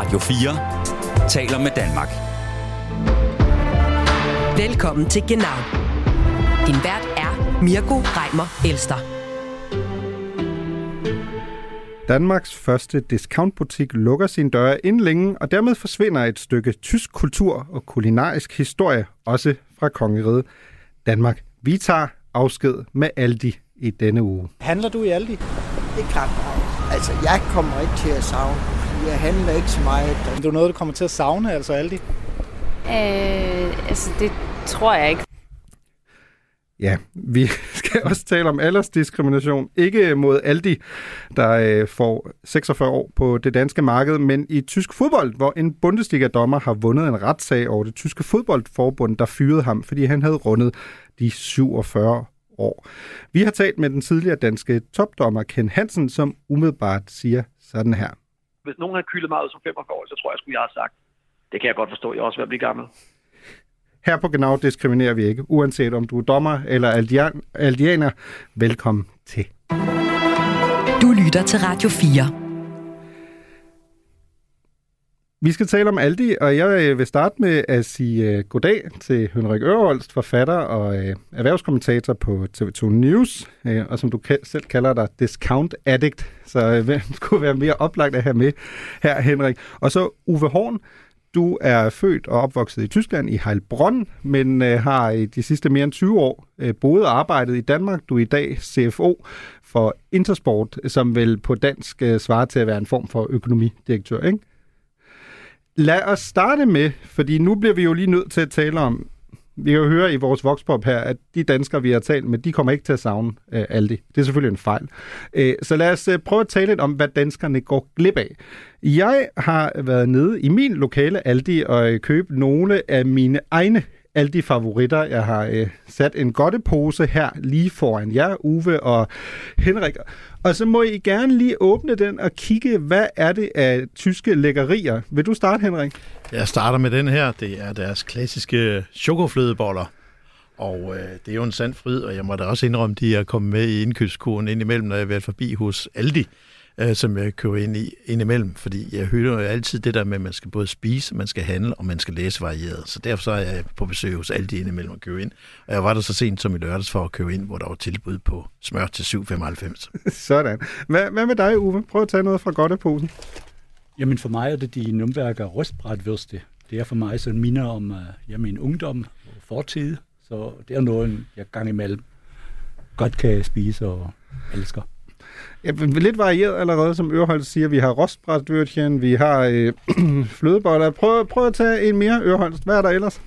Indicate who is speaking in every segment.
Speaker 1: Radio 4 taler med Danmark.
Speaker 2: Velkommen til Genau. Din vært er Mirko Reimer Elster.
Speaker 3: Danmarks første discountbutik lukker sine døre inden længe, og dermed forsvinder et stykke tysk kultur og kulinarisk historie, også fra kongeriget Danmark. Vi tager afsked med Aldi i denne uge.
Speaker 4: Handler du i Aldi?
Speaker 5: Det kan jeg. Altså, jeg kommer ikke til at savne, jeg handler ikke så meget.
Speaker 4: Er det noget, du kommer til at savne, altså Aldi?
Speaker 6: Øh, altså, det tror jeg ikke.
Speaker 3: Ja, vi skal også tale om aldersdiskrimination. Ikke mod Aldi, der øh, får 46 år på det danske marked, men i tysk fodbold, hvor en Bundesliga-dommer har vundet en retssag over det tyske fodboldforbund, der fyrede ham, fordi han havde rundet de 47 år. Vi har talt med den tidligere danske topdommer Ken Hansen, som umiddelbart siger sådan her.
Speaker 7: Hvis nogen har kylet mig ud som 45 år, så tror jeg, at jeg har sagt, det kan jeg godt forstå, jeg er også ved at blive gammel.
Speaker 3: Her på Genau diskriminerer vi ikke, uanset om du er dommer eller aldian, aldianer. Velkommen til.
Speaker 2: Du lytter til Radio 4.
Speaker 3: Vi skal tale om Aldi, og jeg øh, vil starte med at sige uh, goddag til Henrik Ørholst, forfatter og uh, erhvervskommentator på TV2 News, uh, og som du selv kalder dig, discount addict. Så uh, hvem skulle være mere oplagt at have med her, Henrik? Og så Uwe Horn, du er født og opvokset i Tyskland i Heilbronn, men øh, har i de sidste mere end 20 år øh, boet og arbejdet i Danmark. Du er i dag CFO for Intersport, som vel på dansk øh, svarer til at være en form for økonomidirektør, ikke? Lad os starte med, fordi nu bliver vi jo lige nødt til at tale om, vi kan jo høre i vores voxpop her, at de danskere, vi har talt med, de kommer ikke til at savne øh, Aldi. Det er selvfølgelig en fejl. Øh, så lad os øh, prøve at tale lidt om, hvad danskerne går glip af. Jeg har været nede i min lokale Aldi og øh, købt nogle af mine egne Aldi-favoritter. Jeg har øh, sat en godtepose her lige foran jer, Uwe og Henrik. Og så må I gerne lige åbne den og kigge, hvad er det af tyske lækkerier. Vil du starte, Henrik?
Speaker 8: Jeg starter med den her. Det er deres klassiske chokoflødeboller. Og øh, det er jo en sand fryd, og jeg må da også indrømme, de er kommet med i indkøbskurven indimellem, når jeg har været forbi hos Aldi øh, som jeg køber ind i indimellem, fordi jeg hører jo altid det der med, at man skal både spise, man skal handle, og man skal læse varieret. Så derfor så er jeg på besøg hos Aldi indimellem og købe ind. Og jeg var der så sent som i lørdags for at købe ind, hvor der var tilbud på smør til 7,95.
Speaker 3: Sådan. Hvad, hvad med dig, Uwe? Prøv at tage noget fra godteposen.
Speaker 9: Jamen for mig er det de Nürnberger røstbrætvørste. Det er for mig sådan minder om uh, ja, min ungdom og fortid. Så det er noget, jeg gang imellem godt kan spise og elsker.
Speaker 3: Ja, lidt varieret allerede, som Ørholdt siger. Vi har rostbrætvørtjen, vi har øh, flødeboller. Prøv, prøv at tage en mere, Ørholdt. Hvad er der ellers?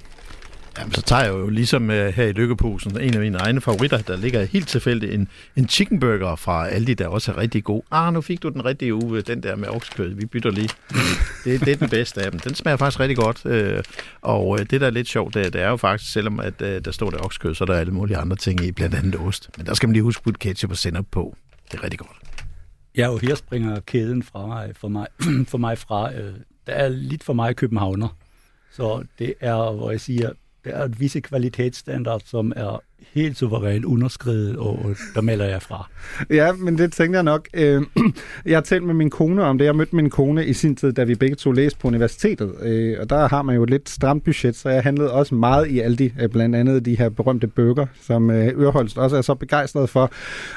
Speaker 8: Jamen, så tager jeg jo ligesom uh, her i Lykkeposen en af mine egne favoritter. Der ligger helt tilfældigt en, en chicken burger fra Aldi, der også er rigtig god. Ah, nu fik du den rigtige uge, den der med oksekød. Vi bytter lige. det, det er den bedste af dem. Den smager faktisk rigtig godt. Uh, og øh, det, der er lidt sjovt, det, det er jo faktisk, selvom at, uh, der står der oksekød, så er der alle mulige andre ting i, blandt andet ost. Men der skal man lige huske at putte ketchup og sennep på. Det er rigtig godt.
Speaker 9: Ja, og her springer kæden fra mig, for mig, for mig fra. Øh, der er lidt for meget københavner. Så det er, hvor jeg siger, der er et visse kvalitetsstandard, som er helt suverænt underskrevet, og der melder jeg fra.
Speaker 3: Ja, men det tænker jeg nok. Øh, jeg har talt med min kone om det. Jeg mødte min kone i sin tid, da vi begge to læste på universitetet. Øh, og der har man jo et lidt stramt budget, så jeg handlede også meget i Aldi, øh, blandt andet de her berømte bøger, som Ørholst også er så begejstret for.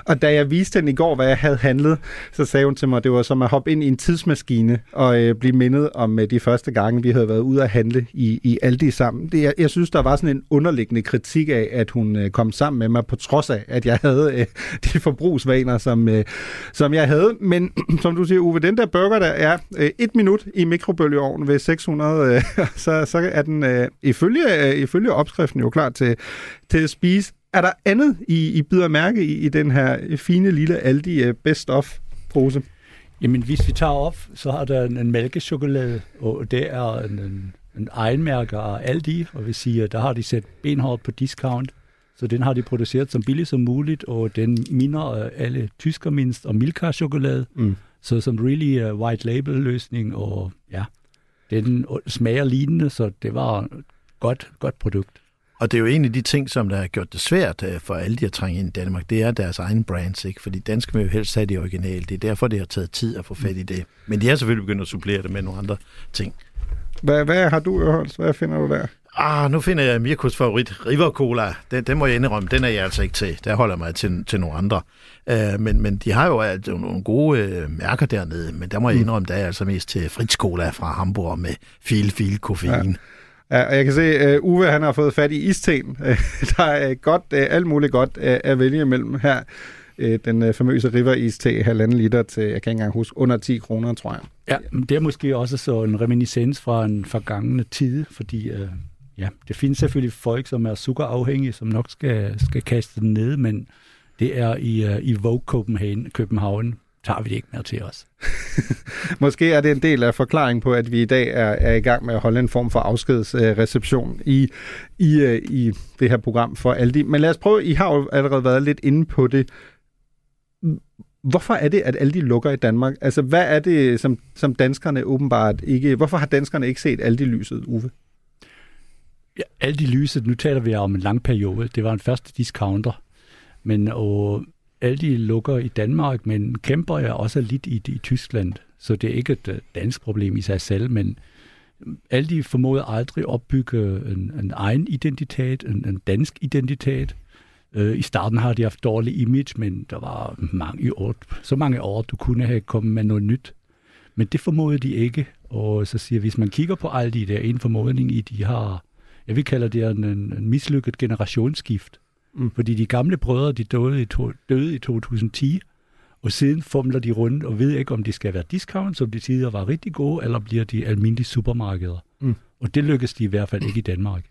Speaker 3: Og da jeg viste hende i går, hvad jeg havde handlet, så sagde hun til mig, at det var som at hoppe ind i en tidsmaskine og blive mindet om de første gange, vi havde været ude at handle i, i Aldi sammen. Det, jeg, jeg synes, der var sådan en underliggende kritik af, at hun kom sammen med mig, på trods af, at jeg havde øh, de forbrugsvaner, som, øh, som jeg havde. Men som du siger, Uwe, den der burger, der er øh, et minut i mikrobølgeovnen ved 600, øh, så, så er den øh, ifølge, øh, ifølge opskriften jo klar til, til at spise. Er der andet, I, I bider mærke i, i den her fine lille Aldi øh, Best of pose?
Speaker 9: Jamen, hvis vi tager op, så har der en, en mælkechokolade, og det er en, en, en egenmærke af Aldi, og vi siger, der har de sat benhårdt på discount. Så den har de produceret så billigt som muligt, og den minder uh, alle tysker mindst om Milka-chokolade. Mm. Så som really uh, white label løsning, og ja, den smager lignende, så det var et godt, godt produkt.
Speaker 8: Og det er jo en af de ting, som der har gjort det svært øh, for alle de at trænge ind i Danmark, det er deres egen brands, ikke? Fordi danske vil jo helst have det originale. Det er derfor, det har taget tid at få fat i det. Men de har selvfølgelig begyndt at supplere det med nogle andre ting.
Speaker 3: Hvad, hvad har du, Ørholst? Hvad finder du der?
Speaker 8: Ah, nu finder jeg Mirkos favorit, River Cola. Den, den må jeg indrømme, den er jeg altså ikke til. Der holder jeg mig til, til nogle andre. Uh, men, men de har jo altså nogle gode uh, mærker dernede, men der må jeg indrømme, der er jeg altså mest til Fritz Cola fra Hamburg med fil, fil, koffein. Ja.
Speaker 3: Ja, og jeg kan se, uh, Uwe han har fået fat i isten. der er godt, uh, alt muligt godt uh, at vælge imellem her. Uh, den uh, famøse River Iste, halvanden liter til, jeg kan ikke engang huske, under 10 kroner, tror jeg.
Speaker 9: Ja, men det er måske også så en reminiscens fra en forgangne tid, fordi uh, ja, det findes selvfølgelig folk, som er sukkerafhængige, som nok skal, skal kaste den ned, men det er i, uh, i Vogue Copenhagen, København, tager vi det ikke med til os.
Speaker 3: Måske er det en del af forklaringen på, at vi i dag er, er i gang med at holde en form for afskedsreception i, i, uh, i det her program for Aldi. Men lad os prøve, I har jo allerede været lidt inde på det. Hvorfor er det, at Aldi lukker i Danmark? Altså, hvad er det, som, som danskerne åbenbart ikke... Hvorfor har danskerne ikke set Aldi-lyset, Uwe?
Speaker 9: Ja, Aldi-lyset, nu taler vi om en lang periode. Det var en første discounter. Men og Aldi lukker i Danmark, men kæmper jeg også lidt i, i Tyskland. Så det er ikke et øh, dansk problem i sig selv, men mm, Aldi formåede aldrig at opbygge en, en egen identitet, en, en dansk identitet. Øh, I starten har de haft dårlig image, men der var mange år, så mange år, du kunne have kommet med noget nyt. Men det formåede de ikke. Og så siger hvis man kigger på Aldi, der en formodning i, de har, jeg vil kalde det en, en mislykket generationsskift. Mm. Fordi de gamle brødre, de døde i, to, døde i 2010, og siden fumler de rundt og ved ikke, om de skal være discount, som de tidligere var rigtig gode, eller bliver de almindelige supermarkeder. Mm. Og det lykkes de i hvert fald ikke i Danmark.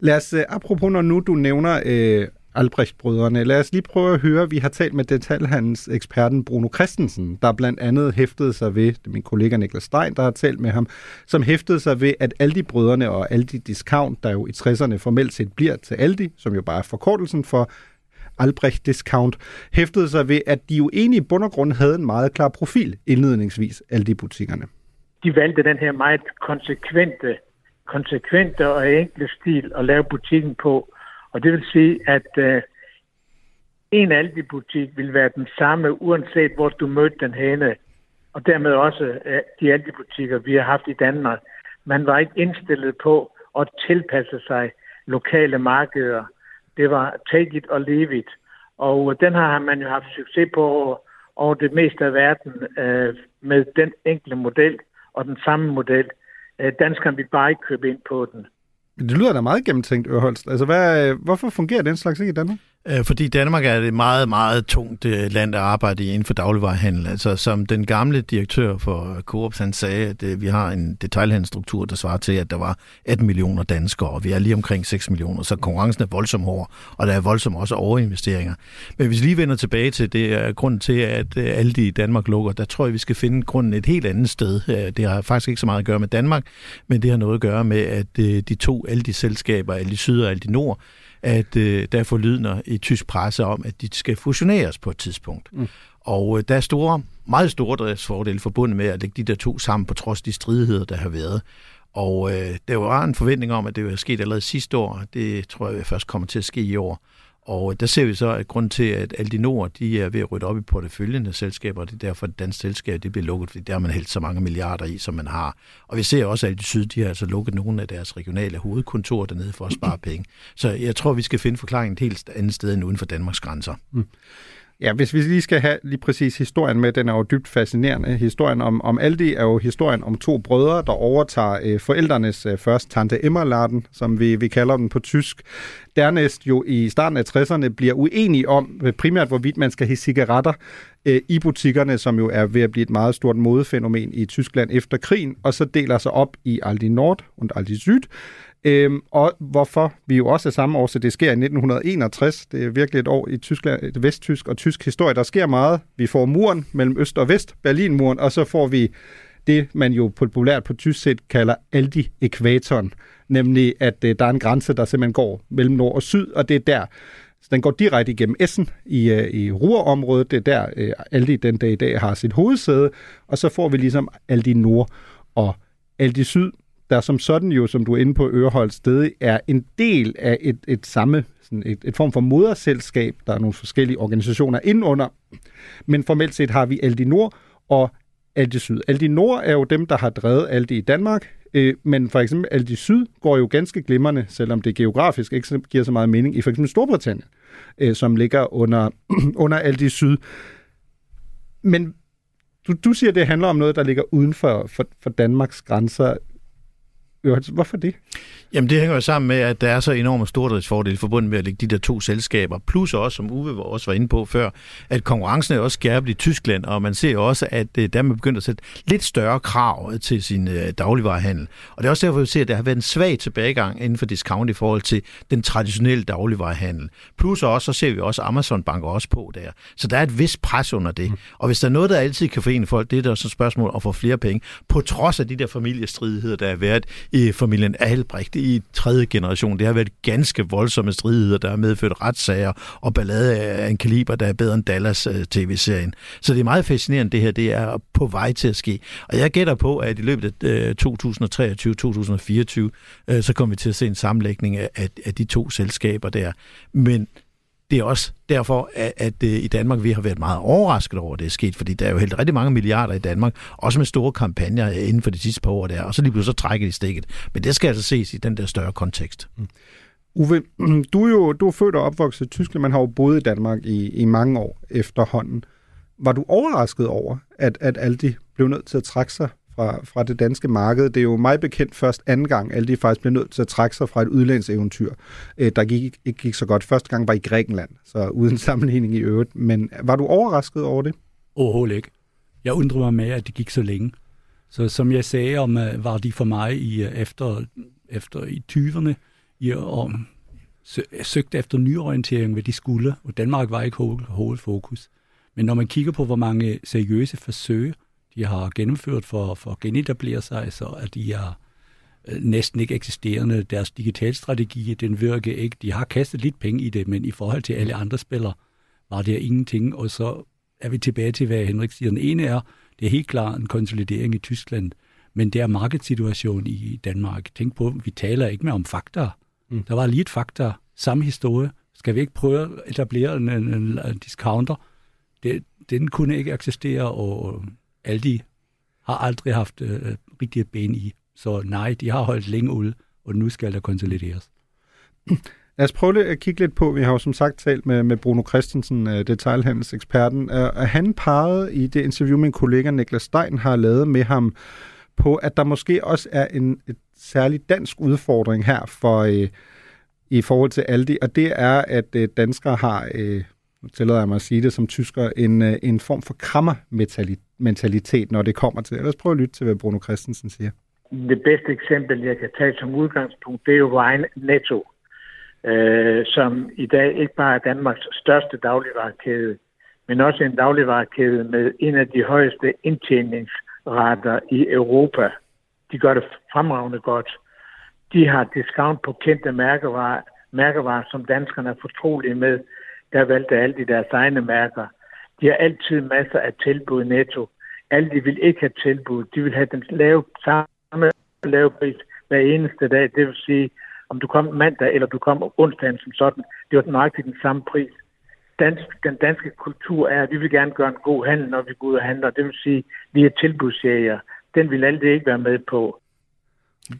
Speaker 3: Lad os, apropos når nu du nævner øh, Albrecht-brødrene. Lad os lige prøve at høre, vi har talt med detaljhandels eksperten Bruno Christensen, der blandt andet hæftede sig ved, det er min kollega Niklas Stein, der har talt med ham, som hæftede sig ved, at Aldi-brødrene og Aldi Discount, der jo i 60'erne formelt set bliver til Aldi, som jo bare er forkortelsen for Albrecht Discount, hæftede sig ved, at de jo egentlig i bund og grund havde en meget klar profil indledningsvis, alle
Speaker 10: de butikkerne. De valgte den her meget konsekvente, konsekvente og enkle stil at lave butikken på, og det vil sige, at øh, en Aldi-butik vil være den samme, uanset hvor du mødte den henne. Og dermed også øh, de Aldi-butikker, vi har haft i Danmark. Man var ikke indstillet på at tilpasse sig lokale markeder. Det var take it or leave it. Og øh, den har man jo haft succes på over det meste af verden øh, med den enkle model og den samme model. Øh, danskerne vil bare ikke købe ind på den.
Speaker 3: Det lyder da meget gennemtænkt, Ørholst. Altså, hvad, øh, hvorfor fungerer den slags ikke i Danmark?
Speaker 8: Øh, fordi Danmark er et meget, meget tungt øh, land at arbejde i inden for dagligvarerhandel. Altså, som den gamle direktør for Coop, han sagde, at øh, vi har en detaljhandelsstruktur, der svarer til, at der var 18 millioner danskere, og vi er lige omkring 6 millioner, så konkurrencen er voldsom hård, og der er voldsomt også overinvesteringer. Men hvis vi lige vender tilbage til det, er grunden til, at alle de i Danmark lukker, der tror jeg, vi skal finde grunden et helt andet sted. Det har faktisk ikke så meget at gøre med Danmark, men det har noget at gøre med, at de to alle de selskaber, Aldi Syd og Aldi Nord, at øh, der er forlydende i tysk presse om, at de skal fusioneres på et tidspunkt. Mm. Og øh, der er store, meget store driftsfordele forbundet med at lægge de der to sammen, på trods de stridigheder, der har været. Og øh, der var en forventning om, at det ville ske allerede sidste år. Det tror jeg først kommer til at ske i år. Og der ser vi så, at grund til, at Aldi Nord de er ved at rydde op i porteføljen af selskaber, og det er derfor, at dansk selskab det bliver lukket, fordi der har man hældt så mange milliarder i, som man har. Og vi ser også, at Aldi Syd de har altså lukket nogle af deres regionale hovedkontorer dernede for at spare penge. Så jeg tror, vi skal finde forklaringen et helt andet sted end uden for Danmarks grænser. Mm.
Speaker 3: Ja, hvis vi lige skal have lige præcis historien med, den er jo dybt fascinerende. Historien om, om Aldi er jo historien om to brødre, der overtager øh, forældrenes øh, først Tante Emmerladen, som vi, vi kalder den på tysk. Dernæst jo i starten af 60'erne bliver uenige om øh, primært, hvorvidt man skal have cigaretter øh, i butikkerne, som jo er ved at blive et meget stort modefænomen i Tyskland efter krigen, og så deler sig op i Aldi Nord og Aldi Syd. Øhm, og hvorfor vi jo også er samme år, så det sker i 1961. Det er virkelig et år i Tyskland, et vesttysk og tysk historie. Der sker meget. Vi får muren mellem øst og vest, Berlinmuren, og så får vi det, man jo populært på tysk set kalder Aldi-ekvatoren, nemlig at øh, der er en grænse, der simpelthen går mellem nord og syd, og det er der, så den går direkte igennem Essen i, øh, i Ruhrområdet. Det er der, øh, Aldi den dag i dag har sit hovedsæde, og så får vi ligesom Aldi Nord og Aldi Syd der som sådan jo, som du er inde på Øreholdt sted, er en del af et, et samme, sådan et, et form for moderselskab. Der er nogle forskellige organisationer indenunder, men formelt set har vi Aldi Nord og Aldi Syd. Aldi Nord er jo dem, der har drevet Aldi i Danmark, øh, men for eksempel Aldi Syd går jo ganske glimrende, selvom det geografisk ikke giver så meget mening, i for eksempel Storbritannien, øh, som ligger under, under Aldi Syd. Men du, du siger, det handler om noget, der ligger uden for, for, for Danmarks grænser. Hvorfor det?
Speaker 8: Jamen det hænger jo sammen med, at der er så enorme stordriftsfordele forbundet med at lægge de der to selskaber, plus også, som Uwe også var inde på før, at konkurrencen er også skærpet i Tyskland, og man ser også, at øh, der er begyndt at sætte lidt større krav til sin øh, dagligvarehandel. Og det er også derfor, vi ser, at der har været en svag tilbagegang inden for discount i forhold til den traditionelle dagligvarehandel. Plus også, så ser vi også, at Amazon banker også på der. Så der er et vis pres under det. Mm. Og hvis der er noget, der altid kan forene folk, det er der så spørgsmål om at få flere penge, på trods af de der familiestridigheder, der har været i familien Albrecht i i tredje generation. Det har været ganske voldsomme stridigheder, der har medført retssager og ballade af en kaliber, der er bedre end Dallas øh, tv-serien. Så det er meget fascinerende, det her. Det er på vej til at ske. Og jeg gætter på, at i løbet af øh, 2023-2024, øh, så kommer vi til at se en sammenlægning af, af de to selskaber der. Men det er også derfor, at, at øh, i Danmark vi har været meget overrasket over, at det er sket, fordi der er jo helt rigtig mange milliarder i Danmark, også med store kampagner øh, inden for de sidste par år der, og så lige pludselig så trækker de stikket. Men det skal altså ses i den der større kontekst. Mm.
Speaker 3: Uwe, du er jo du er født og opvokset i Tyskland, man har jo boet i Danmark i, i mange år efterhånden. Var du overrasket over, at, at Aldi blev nødt til at trække sig fra, fra det danske marked. Det er jo mig bekendt først anden gang, alle de faktisk blev nødt til at trække sig fra et udlandseventyr, øh, der gik, ikke gik så godt. Første gang var i Grækenland, så uden sammenligning i øvrigt. Men var du overrasket over det?
Speaker 9: Overhovedet ikke. Jeg undrer mig med, at det gik så længe. Så som jeg sagde, om, øh, var de for mig i, øh, efter, efter i 20'erne, i, og søgte efter nyorientering, hvad de skulle, og Danmark var ikke hovedfokus. Men når man kigger på, hvor mange seriøse forsøg, de har gennemført for, for at genetablere sig, så at de er øh, næsten ikke eksisterende. Deres digitalstrategi, den virker ikke. De har kastet lidt penge i det, men i forhold til alle andre spillere, var der ingenting. Og så er vi tilbage til, hvad Henrik siger. Den ene er, det er helt klart en konsolidering i Tyskland, men det er markedssituation i Danmark. Tænk på, vi taler ikke mere om fakta. Mm. Der var lige et fakta, samme historie. Skal vi ikke prøve at etablere en, en, en discounter? Det, den kunne ikke eksistere, og Aldi har aldrig haft øh, øh, rigtige ben i. Så nej, de har holdt længe ud, og nu skal der konsolideres.
Speaker 3: Lad os prøve at kigge lidt på, vi har jo som sagt talt med, med Bruno Christensen, øh, detailhandelseksperten, og han pegede i det interview, min kollega Niklas Stein har lavet med ham, på at der måske også er en et særlig dansk udfordring her for øh, i forhold til Aldi, og det er, at øh, danskere har øh, tillader jeg mig at sige det som tysker, en, øh, en form for krammermentalitet, når det kommer til. Lad os prøve at lytte til, hvad Bruno Christensen siger.
Speaker 10: Det bedste eksempel, jeg kan tage som udgangspunkt, det er jo Vejen Netto, øh, som i dag ikke bare er Danmarks største dagligvarekæde, men også en dagligvarekæde med en af de højeste indtjeningsrater i Europa. De gør det fremragende godt. De har discount på kendte mærkevarer, mærkevarer som danskerne er fortrolige med, der valgte alle de deres egne mærker. De har altid masser af tilbud netto. Alle de vil ikke have tilbud. De vil have den lave, samme lave pris hver eneste dag. Det vil sige, om du kom mandag eller du kom onsdag som sådan, det var nøjagtigt den samme pris. Dansk, den danske kultur er, at vi vil gerne gøre en god handel, når vi går ud og handler. Det vil sige, vi er tilbudsjæger. Den vil alle ikke være med på.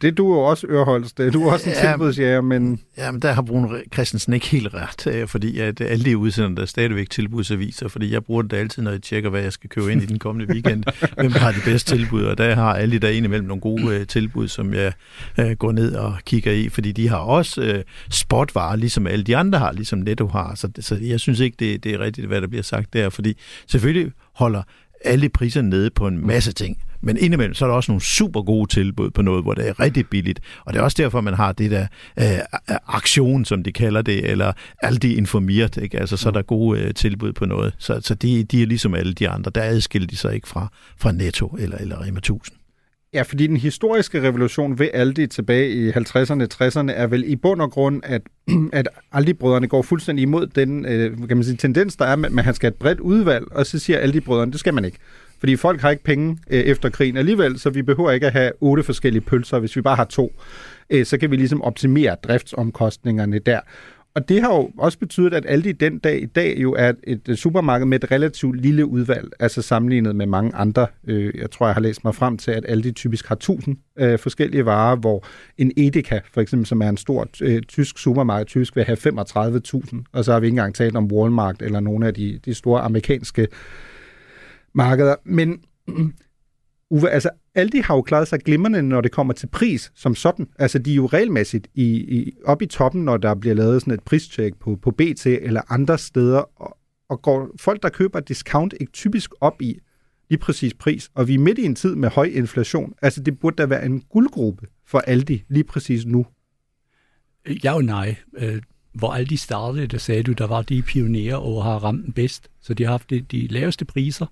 Speaker 3: Det du jo også, Ørholds, det du er også en ja, tilbudsjæger, men...
Speaker 8: Ja, men der har Bruno Christensen ikke helt ret, øh, fordi at alle de udsender, der er stadigvæk tilbudsaviser, fordi jeg bruger det altid, når jeg tjekker, hvad jeg skal købe ind i den kommende weekend, hvem har de bedste tilbud, og der har alle der indimellem nogle gode uh, tilbud, som jeg uh, går ned og kigger i, fordi de har også uh, spotvarer, ligesom alle de andre har, ligesom Netto har, så, så jeg synes ikke, det, det er rigtigt, hvad der bliver sagt der, fordi selvfølgelig holder alle priser nede på en masse ting. Men indimellem, så er der også nogle super gode tilbud på noget, hvor det er rigtig billigt. Og det er også derfor, man har det der øh, aktion, som de kalder det, eller de informeret, ikke? Altså, så er der gode øh, tilbud på noget. Så, så de, de er ligesom alle de andre. Der adskiller de sig ikke fra, fra Netto eller, eller Rema 1000.
Speaker 3: Ja, fordi den historiske revolution ved Aldi tilbage i 50'erne, 60'erne er vel i bund og grund, at, at Aldi-brødrene går fuldstændig imod den øh, kan man sige, tendens, der er med, at han skal have et bredt udvalg, og så siger Aldi-brødrene, det skal man ikke. Fordi folk har ikke penge øh, efter krigen alligevel, så vi behøver ikke at have otte forskellige pølser, hvis vi bare har to. Øh, så kan vi ligesom optimere driftsomkostningerne der. Og det har jo også betydet, at Aldi den dag i dag jo er et supermarked med et relativt lille udvalg, altså sammenlignet med mange andre. Øh, jeg tror, jeg har læst mig frem til, at Aldi typisk har 1000 øh, forskellige varer, hvor en Edeka, for eksempel, som er en stor øh, tysk supermarked, tysk vil have 35.000, og så har vi ikke engang talt om Walmart eller nogle af de, de store amerikanske markeder. Men Uwe, altså Aldi har jo klaret sig glimrende, når det kommer til pris som sådan. Altså de er jo regelmæssigt i, i, op i toppen, når der bliver lavet sådan et pristjek på, på BT eller andre steder, og, og går folk, der køber discount, ikke typisk op i lige præcis pris. Og vi er midt i en tid med høj inflation. Altså det burde da være en guldgruppe for Aldi lige præcis nu.
Speaker 9: Ja og nej. Øh, hvor Aldi startede, der sagde du, der var de pionerer og har ramt den bedst. Så de har haft de, de laveste priser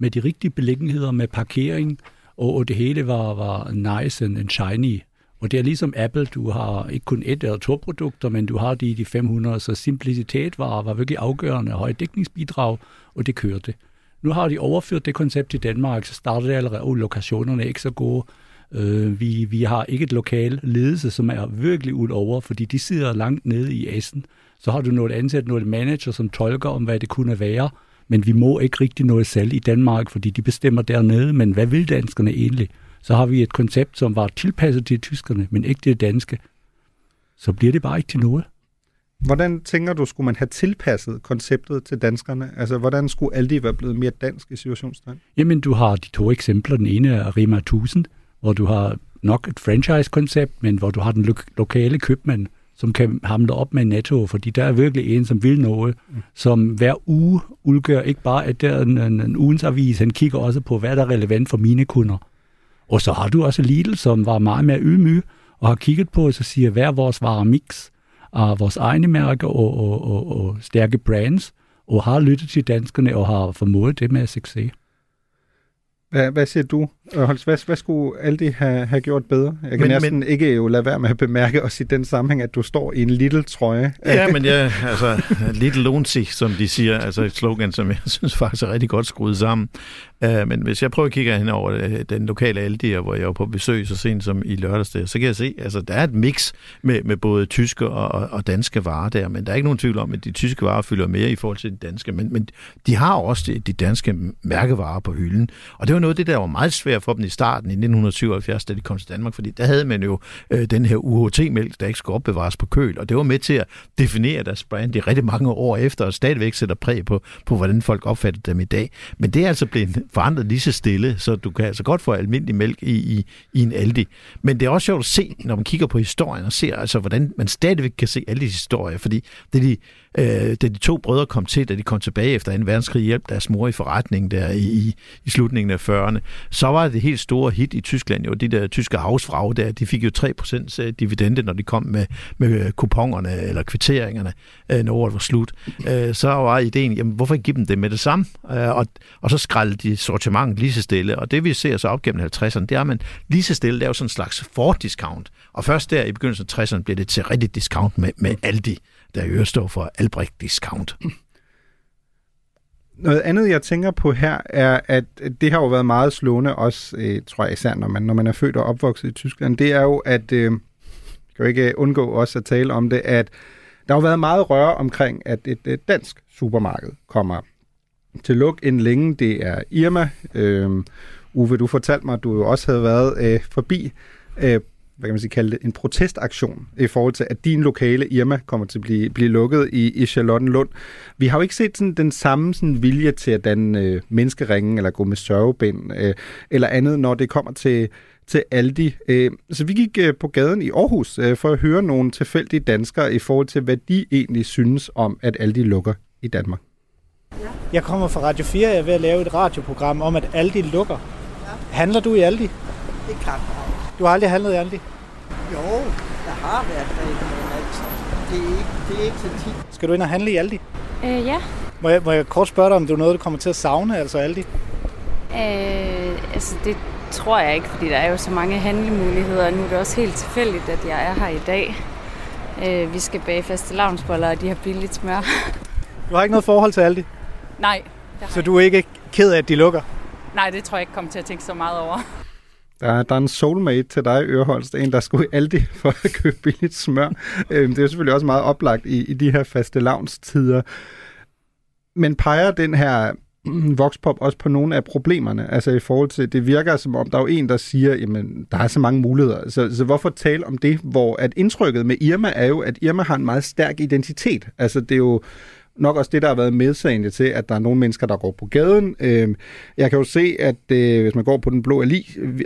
Speaker 9: med de rigtige beliggenheder, med parkering, og, og det hele var, var nice and, and shiny. Og det er ligesom Apple, du har ikke kun et eller to produkter, men du har de, de 500, så simplicitet var, var virkelig afgørende, høj dækningsbidrag, og det kørte. Nu har de overført det koncept til Danmark, så starter det allerede, og lokationerne er ikke så gode. Øh, vi, vi har ikke et lokal ledelse, som er virkelig ud over, fordi de sidder langt nede i Essen. Så har du noget ansat, noget manager, som tolker om, hvad det kunne være, men vi må ikke rigtig noget salg i Danmark, fordi de bestemmer dernede, men hvad vil danskerne egentlig? Så har vi et koncept, som var tilpasset til tyskerne, men ikke det danske. Så bliver det bare ikke til noget.
Speaker 3: Hvordan tænker du, skulle man have tilpasset konceptet til danskerne? Altså, hvordan skulle Aldi være blevet mere dansk i situationstegn?
Speaker 9: Jamen, du har de to eksempler. Den ene er Rema 1000, hvor du har nok et franchise-koncept, men hvor du har den lo- lokale købmand, som kan hamle op med netto, fordi der er virkelig en, som vil noget, mm. som hver uge udgør ikke bare, at der er en, en, en ugens avis, han kigger også på, hvad der er relevant for mine kunder. Og så har du også Lidl, som var meget mere ydmyg, og har kigget på, og så siger, hvad er vores varemix af vores egne mærker og, og, og, og stærke brands, og har lyttet til danskerne og har formået det med succes.
Speaker 3: Hvad, hvad siger du, Holst? Hvad, hvad skulle Aldi have, have gjort bedre? Jeg kan men, næsten men, ikke jo lade være med at bemærke os i den sammenhæng, at du står i en lille trøje.
Speaker 8: Ja, men ja, altså, Little Lonsi, som de siger, altså et slogan, som jeg synes faktisk er rigtig godt skruet sammen. Uh, men hvis jeg prøver at kigge hen over øh, den lokale Aldi, hvor jeg var på besøg så sent som i lørdags der, så kan jeg se, altså der er et mix med, med både tyske og, og danske varer der, men der er ikke nogen tvivl om, at de tyske varer fylder mere i forhold til de danske, men, men de har også de, de danske mærkevarer på hylden. Og det var noget af det, der var meget svært for dem i starten i 1977, da de kom til Danmark, fordi der havde man jo øh, den her UHT-mælk, der ikke skulle opbevares på køl, og det var med til at definere deres brand i rigtig mange år efter, og stadigvæk sætter præg på, på hvordan folk opfatter dem i dag. Men det er altså blevet forandret lige så stille, så du kan altså godt få almindelig mælk i, i, i en Aldi. Men det er også sjovt at se, når man kigger på historien og ser, altså, hvordan man stadigvæk kan se Aldis historie, fordi det er de øh, da de to brødre kom til, da de kom tilbage efter 2. verdenskrig, hjælp deres mor i forretningen der i, i, i slutningen af 40'erne, så var det helt store hit i Tyskland jo, de der tyske havsfrag der, de fik jo 3% øh, dividende, når de kom med, med øh, kuponerne eller kvitteringerne, øh, når året var slut. Øh, så var ideen, jamen hvorfor ikke give dem det med det samme? Øh, og, og så skralde de sortimentet lige så stille, og det vi ser så op gennem 50'erne, det er, at man lige så stille laver sådan en slags for-discount, og først der i begyndelsen af 60'erne bliver det til rigtig discount med, med Aldi der jo står for Albrecht Discount. Mm.
Speaker 3: Noget andet, jeg tænker på her, er, at det har jo været meget slående også, øh, tror jeg især, når man, når man er født og opvokset i Tyskland, det er jo, at, øh, jeg kan jo ikke øh, undgå også at tale om det, at der har været meget røre omkring, at et, et dansk supermarked kommer til luk en længe. Det er Irma. Øh, Uwe, du fortalte mig, at du jo også havde været øh, forbi øh, hvad kan man sige, kalde det, en protestaktion i forhold til, at din lokale Irma kommer til at blive, blive lukket i, i Charlottenlund. Vi har jo ikke set sådan, den samme sådan, vilje til at danne øh, menneskeringen eller gå med sørgebind øh, eller andet, når det kommer til, til Aldi. Øh, så vi gik øh, på gaden i Aarhus øh, for at høre nogle tilfældige danskere i forhold til, hvad de egentlig synes om, at Aldi lukker i Danmark.
Speaker 4: Jeg kommer fra Radio 4, jeg er ved at lave et radioprogram om, at Aldi lukker. Handler du i Aldi? Det
Speaker 5: er klart,
Speaker 4: du har aldrig handlet i Aldi?
Speaker 5: Jo, der har været det, men altså, det er ikke, det er ikke så tit.
Speaker 4: Skal du ind og handle i Aldi?
Speaker 6: Øh, ja.
Speaker 4: Må jeg, må jeg kort spørge dig, om det er noget, du kommer til at savne, altså Aldi?
Speaker 6: Øh, altså, det tror jeg ikke, fordi der er jo så mange handlemuligheder, og nu er det også helt tilfældigt, at jeg er her i dag. Øh, vi skal bage faste lavnsboller, og de har billigt smør.
Speaker 4: Du har ikke noget forhold til Aldi?
Speaker 6: Nej.
Speaker 4: Så
Speaker 6: jeg
Speaker 4: du er ikke ked af, at de lukker?
Speaker 6: Nej, det tror jeg ikke kommer til at tænke så meget over.
Speaker 3: Der, er- der er en soulmate til dig, Øreholst. En, der skulle altid for at købe billigt smør. Øhm, det er selvfølgelig også meget oplagt i, i de her faste lavnstider. Men peger den her voxpop også på nogle af problemerne? Altså i forhold til, det virker som om, der er jo en, der siger, jamen, der er så mange muligheder. Så, så hvorfor tale om det, hvor at indtrykket med Irma er jo, at Irma har en meget stærk identitet. Altså det er jo nok også det, der har været medsagende til, at der er nogle mennesker, der går på gaden. Øh, Jeg kan jo se, at øh, hvis man går på den blå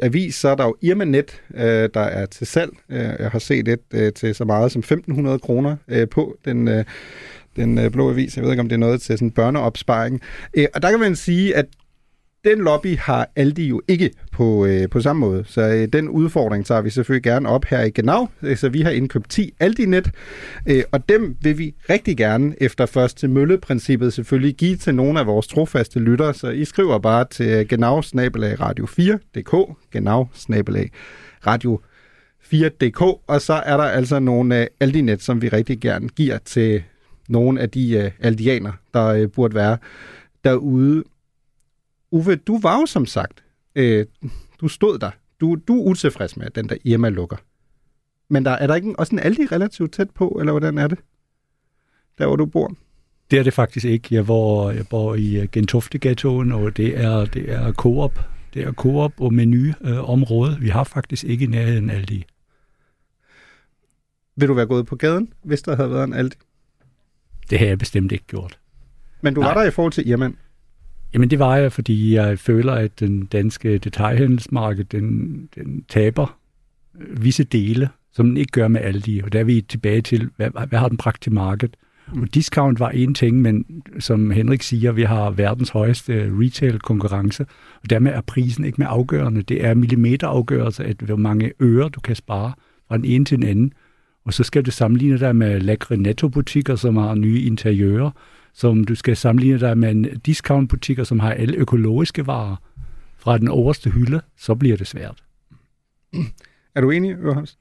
Speaker 3: avis, så er der jo Irma-net, øh, der er til salg. Øh, Jeg har set et øh, til så meget som 1.500 kroner øh, på den, øh, den øh, blå avis. Jeg ved ikke, om det er noget til sådan børneopsparing. Øh, Og der kan man sige, at den lobby har Aldi jo ikke på, øh, på samme måde. Så øh, den udfordring tager vi selvfølgelig gerne op her i Genau. Øh, så vi har indkøbt 10 Aldi-net, øh, og dem vil vi rigtig gerne efter først til mølle-princippet selvfølgelig give til nogle af vores trofaste lyttere. Så I skriver bare til øh, genau radio 4.dk, genau radio 4.dk, og så er der altså nogle øh, Aldi-net, som vi rigtig gerne giver til nogle af de øh, aldianer, der øh, burde være derude. Uwe, du var jo som sagt, øh, du stod der. Du, du er utilfreds med, at den der Irma lukker. Men der, er der ikke en- også en Aldi relativt tæt på, eller hvordan er det? Der, hvor du bor.
Speaker 9: Det er det faktisk ikke. Jeg bor, jeg bor i øh, Gentofte-ghettoen, og det er, det er Coop. Det er Coop og menu øh, område. Vi har faktisk ikke i nærheden Aldi.
Speaker 3: Vil du være gået på gaden, hvis der havde været en Aldi?
Speaker 9: Det har jeg bestemt ikke gjort.
Speaker 3: Men du
Speaker 9: Nej.
Speaker 3: var der i forhold til Irma.
Speaker 9: Jamen det var jeg, fordi jeg føler, at den danske detailhandelsmarked, den, den taber øh, visse dele, som den ikke gør med Aldi. Og der er vi tilbage til, hvad, hvad har den bragt til markedet? Og discount var en ting, men som Henrik siger, vi har verdens højeste retail-konkurrence, og dermed er prisen ikke mere afgørende. Det er millimeterafgørelse, at hvor mange øre du kan spare fra den ene til den anden. Og så skal du sammenligne dig med lækre nettobutikker, som har nye interiører, som du skal sammenligne dig med en discountbutikker, som har alle økologiske varer fra den overste hylde, så bliver det svært.
Speaker 3: Er du enig, Ørhans?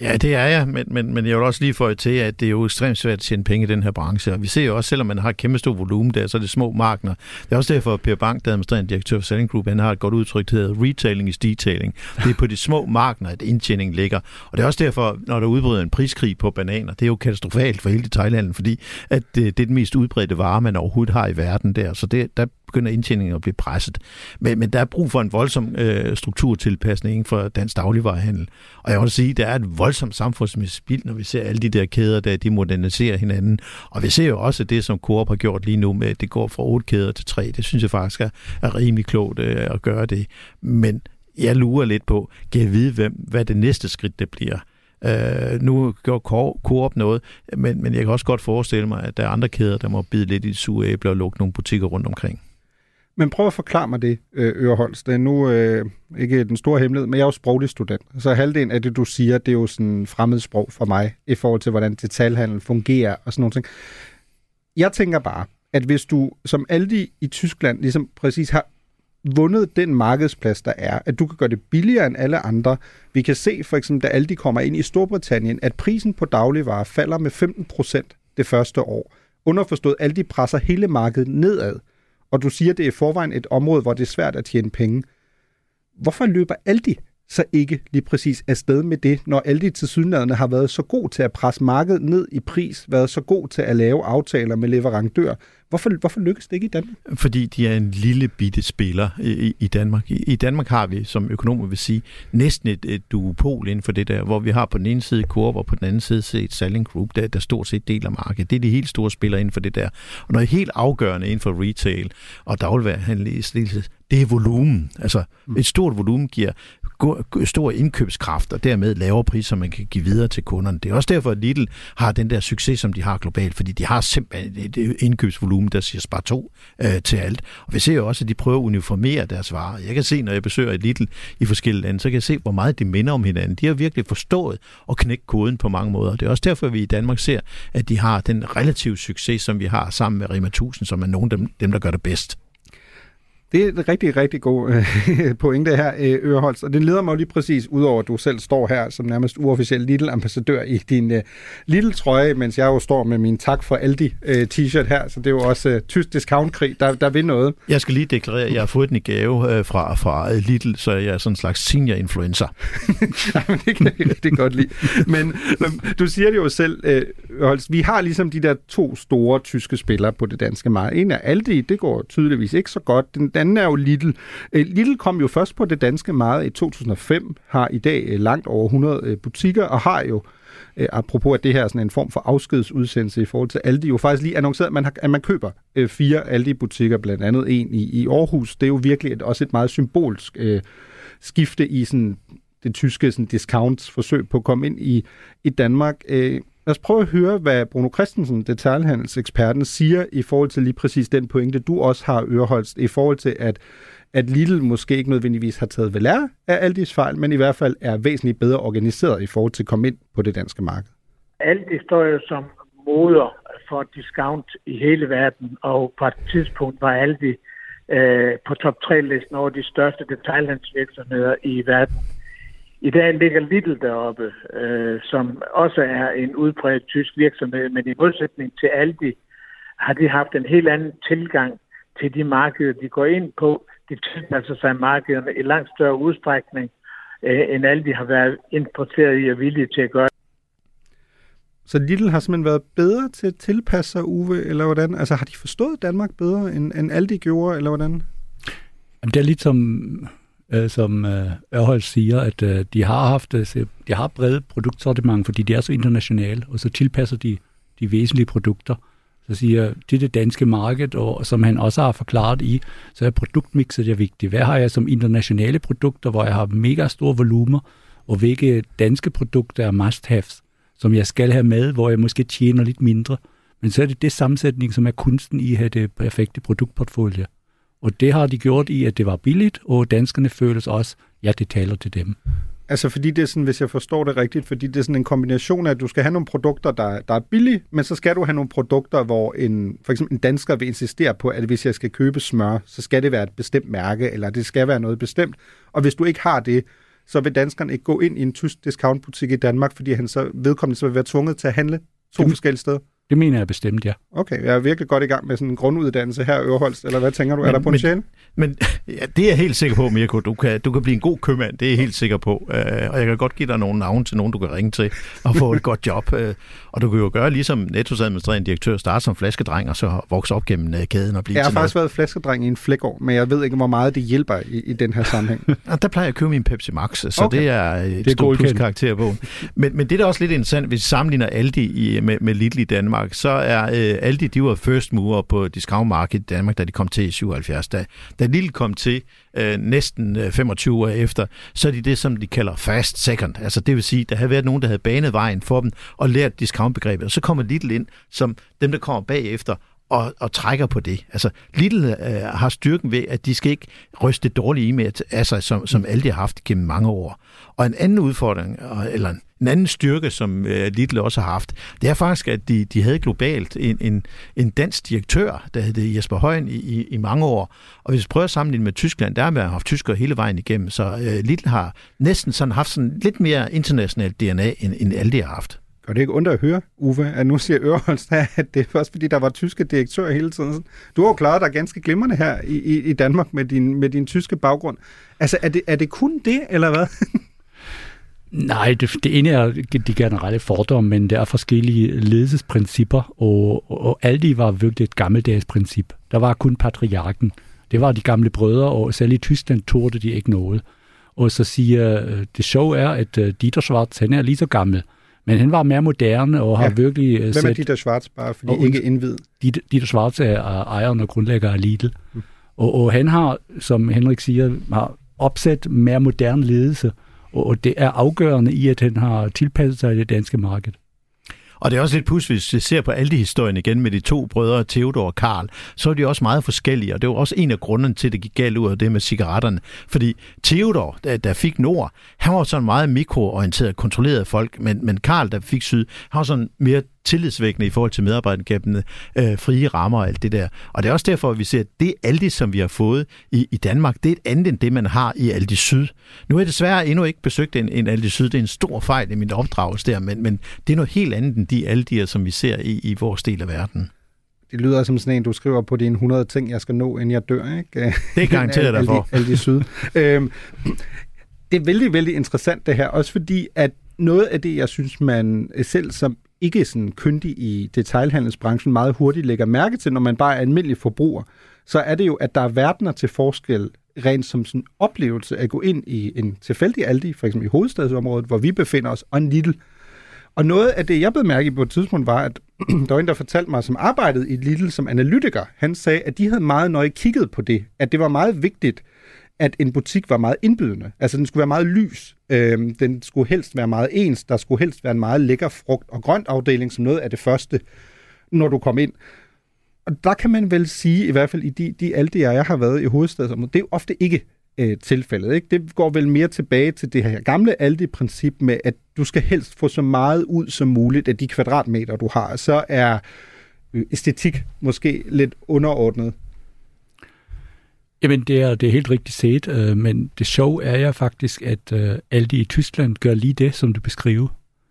Speaker 8: Ja, det er jeg, men, men, men jeg vil også lige få til, at det er jo ekstremt svært at tjene penge i den her branche. Og vi ser jo også, selvom man har et kæmpe stor volumen der, så er det små markeder. Det er også derfor, at Per Bank, der er administrerende direktør for Selling Group, han har et godt udtryk, der hedder retailing is detailing. Det er på de små markeder, at indtjeningen ligger. Og det er også derfor, når der udbryder en priskrig på bananer, det er jo katastrofalt for hele detailhandlen, fordi at det, det er den mest udbredte vare, man overhovedet har i verden der. Så det, der begynder indtjeningen at blive presset. Men, men der er brug for en voldsom øh, strukturtilpasning inden for dansk dagligvarehandel. Og jeg vil sige, der er et voldsomt samfundsmæssigt spild, når vi ser alle de der kæder, der de moderniserer hinanden. Og vi ser jo også det, som Coop har gjort lige nu med, at det går fra otte kæder til tre. Det synes jeg faktisk er, er rimelig klogt øh, at gøre det. Men jeg lurer lidt på, kan jeg vide, hvem, hvad det næste skridt det bliver? Øh, nu gør Coop noget, men, men jeg kan også godt forestille mig, at der er andre kæder, der må bide lidt i det sure æble og lukke nogle butikker rundt omkring.
Speaker 3: Men prøv at forklare mig det, øh, Det er nu øh, ikke den store hemmelighed, men jeg er jo sproglig student. Så halvdelen af det, du siger, det er jo sådan fremmedsprog for mig, i forhold til, hvordan detaljhandel fungerer og sådan nogle ting. Jeg tænker bare, at hvis du som Aldi i Tyskland ligesom præcis har vundet den markedsplads, der er, at du kan gøre det billigere end alle andre. Vi kan se for eksempel, da Aldi kommer ind i Storbritannien, at prisen på dagligvarer falder med 15 procent det første år. Underforstået, Aldi presser hele markedet nedad og du siger, det er i forvejen et område, hvor det er svært at tjene penge. Hvorfor løber Aldi så ikke lige præcis afsted med det, når alle til tilsyneladende har været så god til at presse markedet ned i pris, været så god til at lave aftaler med leverandører. Hvorfor, hvorfor lykkes det ikke i Danmark?
Speaker 8: Fordi de er en lille bitte spiller i, i Danmark. I, I Danmark har vi, som økonomer vil sige, næsten et, et duopol inden for det der, hvor vi har på den ene side Coop og på den anden side et Selling Group, der, der stort set deler markedet. Det er de helt store spillere inden for det der. Og noget helt afgørende inden for retail og dagligvarehandel det er volumen. Altså et stort volumen giver stor indkøbskraft og dermed lavere priser, man kan give videre til kunderne. Det er også derfor, at Lidl har den der succes, som de har globalt, fordi de har simpelthen et indkøbsvolumen, der siger spar to øh, til alt. Og vi ser jo også, at de prøver at uniformere deres varer. Jeg kan se, når jeg besøger et Lidl i forskellige lande, så kan jeg se, hvor meget de minder om hinanden. De har virkelig forstået og knække koden på mange måder. Det er også derfor, at vi i Danmark ser, at de har den relative succes, som vi har sammen med Rema 1000, som er nogle af dem, dem der gør det bedst.
Speaker 3: Det er en rigtig, rigtig god øh, pointe her, øh, Øreholst. Og det leder mig lige præcis, udover at du selv står her som nærmest uofficiel Lidl-ambassadør i din øh, Lidl-trøje, mens jeg jo står med min tak for Aldi øh, t-shirt her. Så det er jo også øh, tysk discount-krig, der, der vil noget.
Speaker 8: Jeg skal lige deklarere, at jeg har fået den i gave øh, fra, fra Lidl, så jeg er sådan en slags senior-influencer.
Speaker 3: Jamen, det kan jeg rigtig godt lide. Men, men du siger det jo selv, øh, Holst, vi har ligesom de der to store tyske spillere på det danske marked. En er Aldi, det går tydeligvis ikke så godt. Den anden er jo Lidl. Øh, Lidl kom jo først på det danske marked i 2005, har i dag øh, langt over 100 øh, butikker, og har jo apropos at det her er sådan en form for afskedsudsendelse i forhold til Aldi, jo faktisk lige annonceret, at man, har, at man køber fire Aldi-butikker, blandt andet en i, i Aarhus. Det er jo virkelig et, også et meget symbolsk øh, skifte i sådan det tyske sådan discount-forsøg på at komme ind i, i Danmark. Øh, lad os prøve at høre, hvad Bruno Christensen, detaljhandelseksperten, siger i forhold til lige præcis den pointe, du også har øreholdt, i forhold til, at at Lidl måske ikke nødvendigvis har taget ved lære af Aldis fejl, men i hvert fald er væsentligt bedre organiseret i forhold til at komme ind på det danske marked.
Speaker 10: Aldi står jo som moder for discount i hele verden, og på et tidspunkt var Aldi øh, på top 3-listen over de største detaljhandelsvirksomheder i verden. I dag ligger Lidl deroppe, øh, som også er en udbredt tysk virksomhed, men i modsætning til Aldi har de haft en helt anden tilgang til de markeder, de går ind på. De tilpasser sig markederne i langt større udstrækning, øh, end Aldi har været interesseret i og villige til at gøre.
Speaker 3: Så Lidl har simpelthen været bedre til at tilpasse sig, Uwe, eller hvordan? Altså har de forstået Danmark bedre, end, end Aldi gjorde, eller hvordan?
Speaker 9: Jamen, det er lidt som øh, som øh, Ørhold siger, at øh, de har haft øh, de har brede produktsortiment, fordi de er så internationale, og så tilpasser de de væsentlige produkter. Så siger til det danske marked, og som han også har forklaret i, så er produktmixet er vigtigt. Hvad har jeg som internationale produkter, hvor jeg har mega store volumer, og hvilke danske produkter er must-haves, som jeg skal have med, hvor jeg måske tjener lidt mindre. Men så er det det sammensætning, som er kunsten i at have det perfekte produktportfolio. Og det har de gjort i, at det var billigt, og danskerne føles også, ja, det taler til dem.
Speaker 3: Altså fordi det er sådan, hvis jeg forstår det rigtigt, fordi det er sådan en kombination af, at du skal have nogle produkter, der, der er billige, men så skal du have nogle produkter, hvor en, for eksempel en dansker vil insistere på, at hvis jeg skal købe smør, så skal det være et bestemt mærke, eller det skal være noget bestemt. Og hvis du ikke har det, så vil danskeren ikke gå ind i en tysk discountbutik i Danmark, fordi han så vedkommende så vil være tvunget til at handle to det, forskellige steder.
Speaker 9: Det mener jeg bestemt, ja.
Speaker 3: Okay, jeg er virkelig godt i gang med sådan en grunduddannelse her i Øreholst, eller hvad tænker du? Men, er der potentiale?
Speaker 8: Men, men ja, det er jeg helt sikker på, Mirko. Du kan, du kan blive en god købmand, det er jeg helt sikker på. Uh, og jeg kan godt give dig nogle navne til nogen, du kan ringe til og få et godt job. Uh, og du kan jo gøre ligesom Nettos administrerende direktør, starte som flaskedreng og så vokse op gennem uh, kæden og blive
Speaker 3: Jeg har faktisk
Speaker 8: noget.
Speaker 3: været flaskedreng i en flækår, men jeg ved ikke, hvor meget det hjælper i, i den her sammenhæng.
Speaker 8: og der plejer jeg at købe min Pepsi Max, så okay. det er et det er stort plus karakter på. Men, men det er da også lidt interessant, hvis vi sammenligner Aldi i, med, med Lidl i Danmark, så er øh, alle de var first mover på discountmarkedet i Danmark, da de kom til i 77. Da, da Lille kom til øh, næsten øh, 25 år efter, så er de det, som de kalder fast second. Altså det vil sige, der havde været nogen, der havde banet vejen for dem og lært discountbegrebet. Og så kommer Lidl ind som dem, der kommer bagefter og, og trækker på det. Altså, Lidl øh, har styrken ved, at de skal ikke ryste dårlige e-mail af sig, som, som Aldi har haft gennem mange år. Og en anden udfordring, eller en anden styrke, som øh, Lidl også har haft, det er faktisk, at de, de havde globalt en, en, en dansk direktør, der hed Jesper Højen i, i, i mange år. Og hvis vi prøver at sammenligne med Tyskland, der har man haft tyskere hele vejen igennem, så øh, Lidl har næsten sådan haft sådan lidt mere internationalt DNA, end, end Aldi har haft.
Speaker 3: Og det ikke ondt at høre, Uwe, at nu siger Øreholst, at det er først fordi, der var tyske direktører hele tiden. Du har jo klaret dig ganske glimrende her i, i, i Danmark med din, med din tyske baggrund. Altså, er det, er det kun det, eller hvad?
Speaker 9: Nej, det, det ene er de generelle fordomme, men der er forskellige ledelsesprincipper, og, og Aldi var virkelig et gammeldags princip. Der var kun patriarken. Det var de gamle brødre, og selv i Tyskland torde de ikke noget. Og så siger, øh, det sjove er, at øh, Dieter Schwarz, han er lige så gammel, men han var mere moderne og har ja. virkelig
Speaker 3: Hvem er Dieter Schwarz, bare fordi og, ikke indvid?
Speaker 9: Dieter, Dieter Schwarz er ejeren og grundlægger af Lidl. Mm. Og, og han har, som Henrik siger, har opsat mere moderne ledelse, og det er afgørende i, at han har tilpasset sig i det danske marked.
Speaker 8: Og det er også lidt pus, hvis vi ser på alle de historien igen med de to brødre, Theodor og Karl, så er de også meget forskellige, og det var også en af grunden til, at det gik galt ud af det med cigaretterne. Fordi Theodor, der, der fik Nord, han var sådan meget mikroorienteret, kontrolleret folk, men, men Karl, der fik Syd, han var sådan mere tillidsvækkende i forhold til medarbejderne, øh, frie rammer og alt det der. Og det er også derfor, at vi ser, at det Aldi, som vi har fået i, i Danmark, det er et andet end det, man har i Aldi Syd. Nu er jeg desværre endnu ikke besøgt en, en Aldi Syd. Det er en stor fejl i min opdragelse der, men, men det er noget helt andet end de Aldi'er, som vi ser i, i vores del af verden.
Speaker 3: Det lyder som sådan en, du skriver på dine 100 ting, jeg skal nå, inden jeg dør, ikke?
Speaker 8: Det garanterer dig for.
Speaker 3: Aldi Syd. øhm, det er vældig, vældig interessant det her, også fordi, at noget af det, jeg synes, man selv som ikke sådan kyndig i detailhandelsbranchen meget hurtigt lægger mærke til, når man bare er almindelig forbruger, så er det jo, at der er verdener til forskel rent som sådan oplevelse at gå ind i en tilfældig Aldi, for eksempel i hovedstadsområdet, hvor vi befinder os, og en Lidl. Og noget af det, jeg blev mærke på et tidspunkt, var, at der var en, der fortalte mig, som arbejdede i Lidl som analytiker. Han sagde, at de havde meget nøje kigget på det, at det var meget vigtigt, at en butik var meget indbydende. Altså, den skulle være meget lys. Øhm, den skulle helst være meget ens. Der skulle helst være en meget lækker frugt- og grønt afdeling som noget af det første, når du kom ind. Og der kan man vel sige, i hvert fald i de, de Aldi'er, jeg har været i hovedstadsområdet, det er jo ofte ikke øh, tilfældet. Ikke? Det går vel mere tilbage til det her gamle Aldi-princip med, at du skal helst få så meget ud som muligt af de kvadratmeter, du har. Så er øh, æstetik måske lidt underordnet.
Speaker 9: Jamen, det er, det er helt rigtigt set, øh, men det sjove er ja faktisk, at øh, alle de i Tyskland gør lige det, som du beskriver.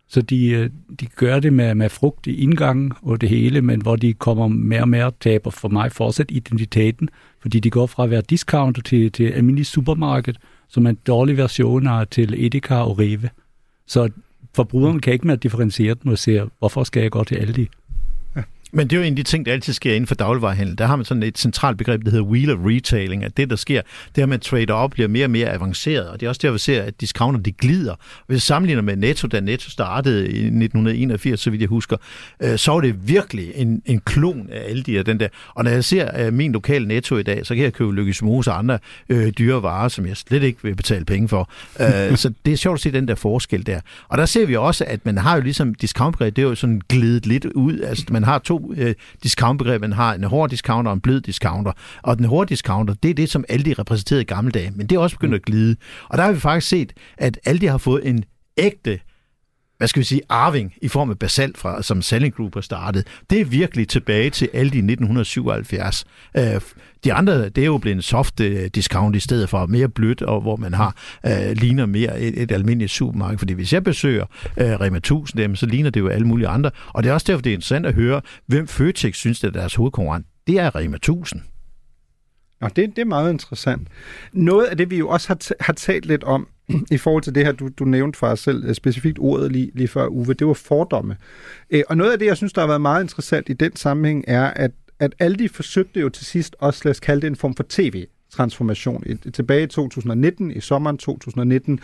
Speaker 9: Så de, øh, de gør det med, med frugt i indgangen og det hele, men hvor de kommer mere og mere taber for mig fortsat identiteten, fordi de går fra at være discounter til, til almindelig supermarked, som er en dårlig version af til Edeka og Rewe. Så forbrugeren kan ikke mere differentiere dem og se, hvorfor skal jeg gå til Aldi?
Speaker 8: Men det er jo en af de ting, der altid sker inden for dagligvarerhandel. Der har man sådan et centralt begreb, der hedder wheel of retailing, at det, der sker, det er, at man trader op bliver mere og mere avanceret. Og det er også der, vi ser, at discounter, de glider. Hvis vi sammenligner med Netto, da Netto startede i 1981, så vidt jeg husker, øh, så var det virkelig en, en klon af alle de her, den der. Og når jeg ser uh, min lokale Netto i dag, så kan jeg købe Lykkes Mose og andre øh, dyre varer, som jeg slet ikke vil betale penge for. Uh, så det er sjovt at se den der forskel der. Og der ser vi også, at man har jo ligesom discountbegreb, det er jo sådan glidet lidt ud. Altså, man har to øh, discountbegreb. Man har en hård discounter og en blød discounter. Og den hårde discounter, det er det, som Aldi repræsenterede i gamle dage. Men det er også begyndt at glide. Og der har vi faktisk set, at Aldi har fået en ægte hvad skal vi sige, arving i form af basalt fra, som Selling Group har startet. Det er virkelig tilbage til alle de 1977. Øh, de andre, det er jo blevet en soft øh, discount i stedet for mere blødt, og hvor man har øh, ligner mere et, et almindeligt supermarked. Fordi hvis jeg besøger øh, Rema 1000, dem, så ligner det jo alle mulige andre. Og det er også derfor, det er interessant at høre, hvem Føtex synes, det er deres hovedkonkurrent. Det er Rema 1000.
Speaker 3: Og det, det er meget interessant. Noget af det, vi jo også har, har talt lidt om, i forhold til det her, du, du nævnte for selv, øh, specifikt ordet lige, lige før, Uwe, det var fordomme. Øh, og noget af det, jeg synes, der har været meget interessant i den sammenhæng, er, at, at alle de forsøgte jo til sidst også, lad os kalde det en form for tv-transformation. Tilbage i 2019, i sommeren 2019,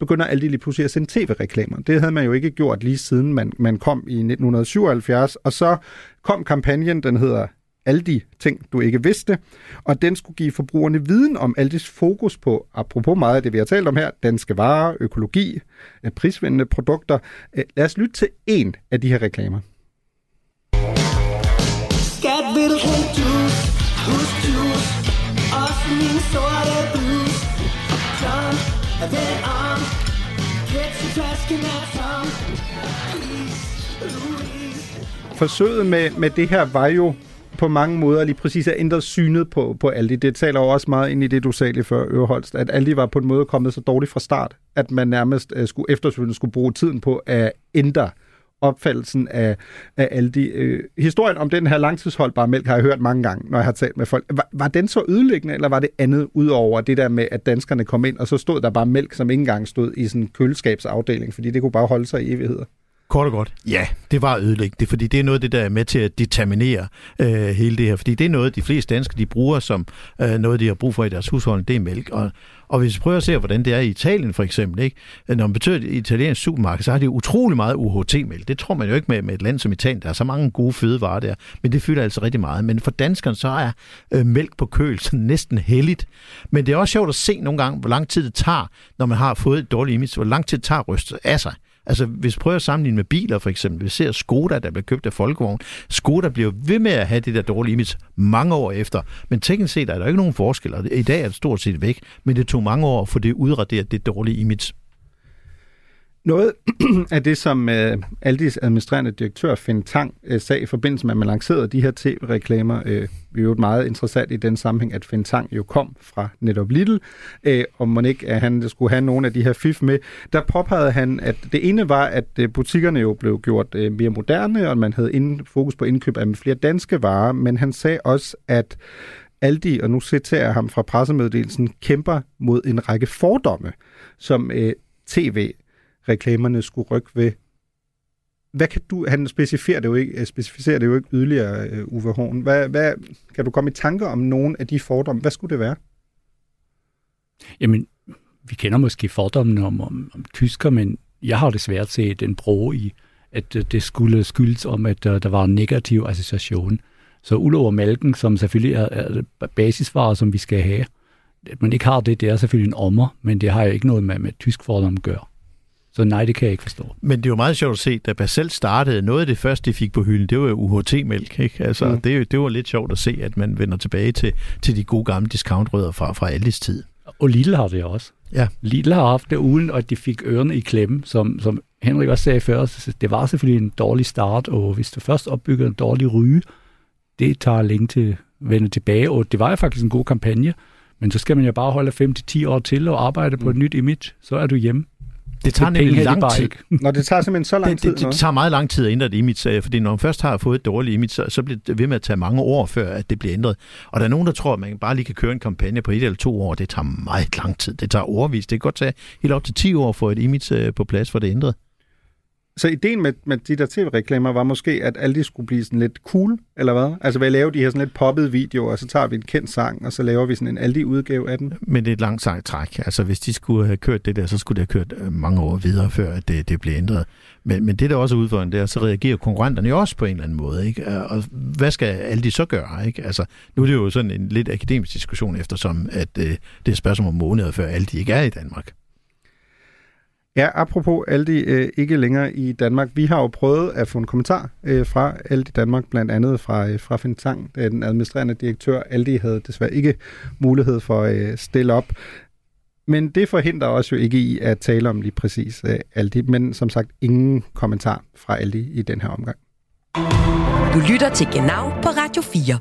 Speaker 3: begynder alle de lige pludselig at sende tv-reklamer. Det havde man jo ikke gjort lige siden man, man kom i 1977, og så kom kampagnen, den hedder alle de ting, du ikke vidste, og den skulle give forbrugerne viden om Aldis fokus på, apropos meget af det, vi har talt om her, danske varer, økologi, øh, prisvindende produkter. Øh, lad os lytte til en af de her reklamer. Skat vil juice, husk juice, også min sorte blus. John er ved arm, ketchupflasken er tom. Forsøget med, med det her var jo på mange måder lige præcis at ændre synet på, på Aldi. Det taler jo også meget ind i det, du sagde lige før, Øreholst, at Aldi var på en måde kommet så dårligt fra start, at man nærmest øh, skulle efterfølgende skulle bruge tiden på at ændre opfattelsen af, af Aldi. Øh, historien om den her langtidsholdbare mælk har jeg hørt mange gange, når jeg har talt med folk. Var, var den så ødelæggende, eller var det andet udover det der med, at danskerne kom ind, og så stod der bare mælk, som ikke engang stod i sådan en køleskabsafdeling, fordi det kunne bare holde sig i evigheder?
Speaker 8: Kort og godt, ja, det var ødelæggende, fordi det er noget det, der er med til at determinere øh, hele det her. Fordi det er noget, de fleste danskere de bruger som øh, noget, de har brug for i deres husholdning, det er mælk. Og, og hvis vi prøver at se, hvordan det er i Italien for eksempel, ikke? når man betyder et italiensk supermarked, så har de utrolig meget UHT-mælk. Det tror man jo ikke med, med et land som Italien. Der er så mange gode fødevarer der, men det fylder altså rigtig meget. Men for danskerne, så er øh, mælk på køl så næsten heldigt. Men det er også sjovt at se nogle gange, hvor lang tid det tager, når man har fået et dårligt image, hvor lang tid det tager at ryste af sig. Altså, Altså, hvis vi prøver at sammenligne med biler, for eksempel. Vi ser Skoda, der bliver købt af Folkevogn. Skoda bliver ved med at have det der dårlige image mange år efter. Men teknisk set er der ikke nogen forskel, og i dag er det stort set væk. Men det tog mange år at få det udraderet, det dårlige image.
Speaker 3: Noget af det, som uh, Aldis administrerende direktør Finn Tang uh, sagde i forbindelse med, at man lancerede de her tv-reklamer, uh, er jo meget interessant i den sammenhæng, at Finn Tang jo kom fra netop Lidl, uh, og man ikke, at han skulle have nogle af de her fif med. Der påpegede han, at det ene var, at butikkerne jo blev gjort uh, mere moderne, og man havde inden, fokus på indkøb af flere danske varer, men han sagde også, at Aldi, og nu citerer jeg ham fra pressemeddelelsen, kæmper mod en række fordomme, som uh, tv reklamerne skulle rykke ved. Hvad kan du, han specificerer det jo ikke, øh, specificerer det jo ikke yderligere, øh, Uwe Horn. Hvad, hvad, kan du komme i tanker om nogle af de fordomme? Hvad skulle det være?
Speaker 9: Jamen, vi kender måske fordommene om, om, om tysker, men jeg har desværre set en bro i, at det skulle skyldes om, at der, der var en negativ association. Så udover malken, som selvfølgelig er, er basisvarer, som vi skal have, at man ikke har det, det er selvfølgelig en ommer, men det har jo ikke noget med, med tysk fordom at gøre. Så nej, det kan jeg ikke forstå.
Speaker 8: Men det er jo meget sjovt at se, da Basel startede, noget af det første, de fik på hylden, det var jo UHT-mælk. Ikke? Altså, mm. det, det var lidt sjovt at se, at man vender tilbage til, til de gode gamle discountrødder fra, fra Aldis tid.
Speaker 9: Og Lidl har det også.
Speaker 8: Ja.
Speaker 9: Lidl har haft det uden, at de fik ørerne i klemme, som, som Henrik også sagde før. Det var selvfølgelig en dårlig start, og hvis du først opbygger en dårlig ryge, det tager længe til at vende tilbage, og det var jo faktisk en god kampagne, men så skal man jo bare holde 5-10 år til og arbejde på et nyt image, så er du hjemme.
Speaker 8: Det tager
Speaker 9: Det
Speaker 8: nemlig lang tid.
Speaker 3: Når det tager simpelthen så lang
Speaker 8: Det,
Speaker 3: tid.
Speaker 8: det, det
Speaker 3: noget.
Speaker 8: tager meget lang tid at ændre et image, fordi når man først har fået et dårligt image, så, så bliver det ved med at tage mange år, før at det bliver ændret. Og der er nogen, der tror, at man bare lige kan køre en kampagne på et eller to år. Det tager meget lang tid. Det tager overvis. Det kan godt tage helt op til 10 år for et image øh, på plads, for det ændret.
Speaker 3: Så ideen med, med de der tv-reklamer var måske, at alle de skulle blive sådan lidt cool, eller hvad? Altså hvad laver lave de her sådan lidt poppede videoer, og så tager vi en kendt sang, og så laver vi sådan en Aldi-udgave af den.
Speaker 8: Men det er et langt sejt træk. Altså, hvis de skulle have kørt det der, så skulle det have kørt øh, mange år videre, før at det, det blev ændret. Men, men det, der også er udfordringen, det er, så reagerer konkurrenterne jo også på en eller anden måde. Ikke? Øh, og hvad skal alle de så gøre? Ikke? Altså, nu er det jo sådan en lidt akademisk diskussion, eftersom at, øh, det er et spørgsmål om måneder, før alle de ikke er i Danmark.
Speaker 3: Ja, apropos Aldi øh, ikke længere i Danmark. Vi har jo prøvet at få en kommentar øh, fra Aldi Danmark, blandt andet fra, øh, fra Finn Tang, da den administrerende direktør. Aldi havde desværre ikke mulighed for at øh, stille op. Men det forhindrer os jo ikke i at tale om lige præcis øh, Aldi, men som sagt ingen kommentar fra Aldi i den her omgang.
Speaker 2: Du lytter til Genau på Radio 4.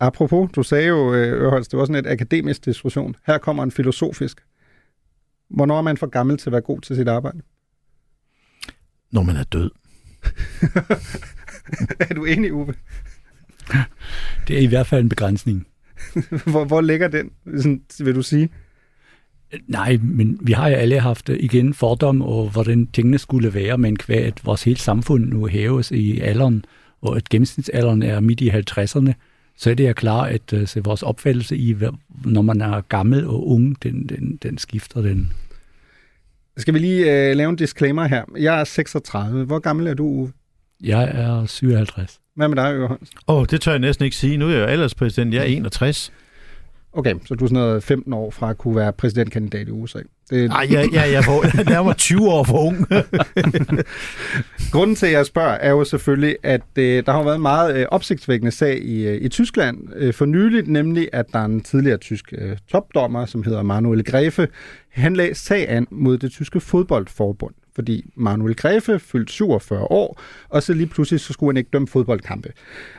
Speaker 3: Apropos, du sagde jo, øh, Ørholz, det var sådan et akademisk diskussion. Her kommer en filosofisk. Hvornår er man for gammel til at være god til sit arbejde?
Speaker 8: Når man er død.
Speaker 3: er du enig, Uwe?
Speaker 9: Det er i hvert fald en begrænsning.
Speaker 3: hvor, hvor ligger den, sådan, vil du sige?
Speaker 9: Nej, men vi har jo alle haft øh, igen fordom over, hvordan tingene skulle være, men kvæg at vores hele samfund nu hæves i alderen, og at gennemsnitsalderen er midt i 50'erne, så er det jo klart, at uh, så vores opfattelse i, når man er gammel og ung, den, den, den skifter den.
Speaker 3: Skal vi lige øh, lave en disclaimer her? Jeg er 36. Hvor gammel er du, Uwe?
Speaker 9: Jeg er 57.
Speaker 3: Hvad med dig, Ørholz?
Speaker 8: Åh, oh, det tør jeg næsten ikke sige. Nu er jeg jo alderspræsident. Jeg er 61.
Speaker 3: Okay, så du er sådan noget 15 år fra at kunne være præsidentkandidat i USA. Det,
Speaker 8: Nej, jeg, jeg, jeg, er nærmere 20 år for ung.
Speaker 3: Grunden til, at jeg spørger, er jo selvfølgelig, at øh, der har været en meget øh, opsigtsvækkende sag i, øh, i Tyskland øh, for nyligt, nemlig at der er en tidligere tysk øh, topdommer, som hedder Manuel Gräfe. Han lagde sag an mod det tyske fodboldforbund, fordi Manuel Grefe fyldte 47 år, og så lige pludselig så skulle han ikke dømme fodboldkampe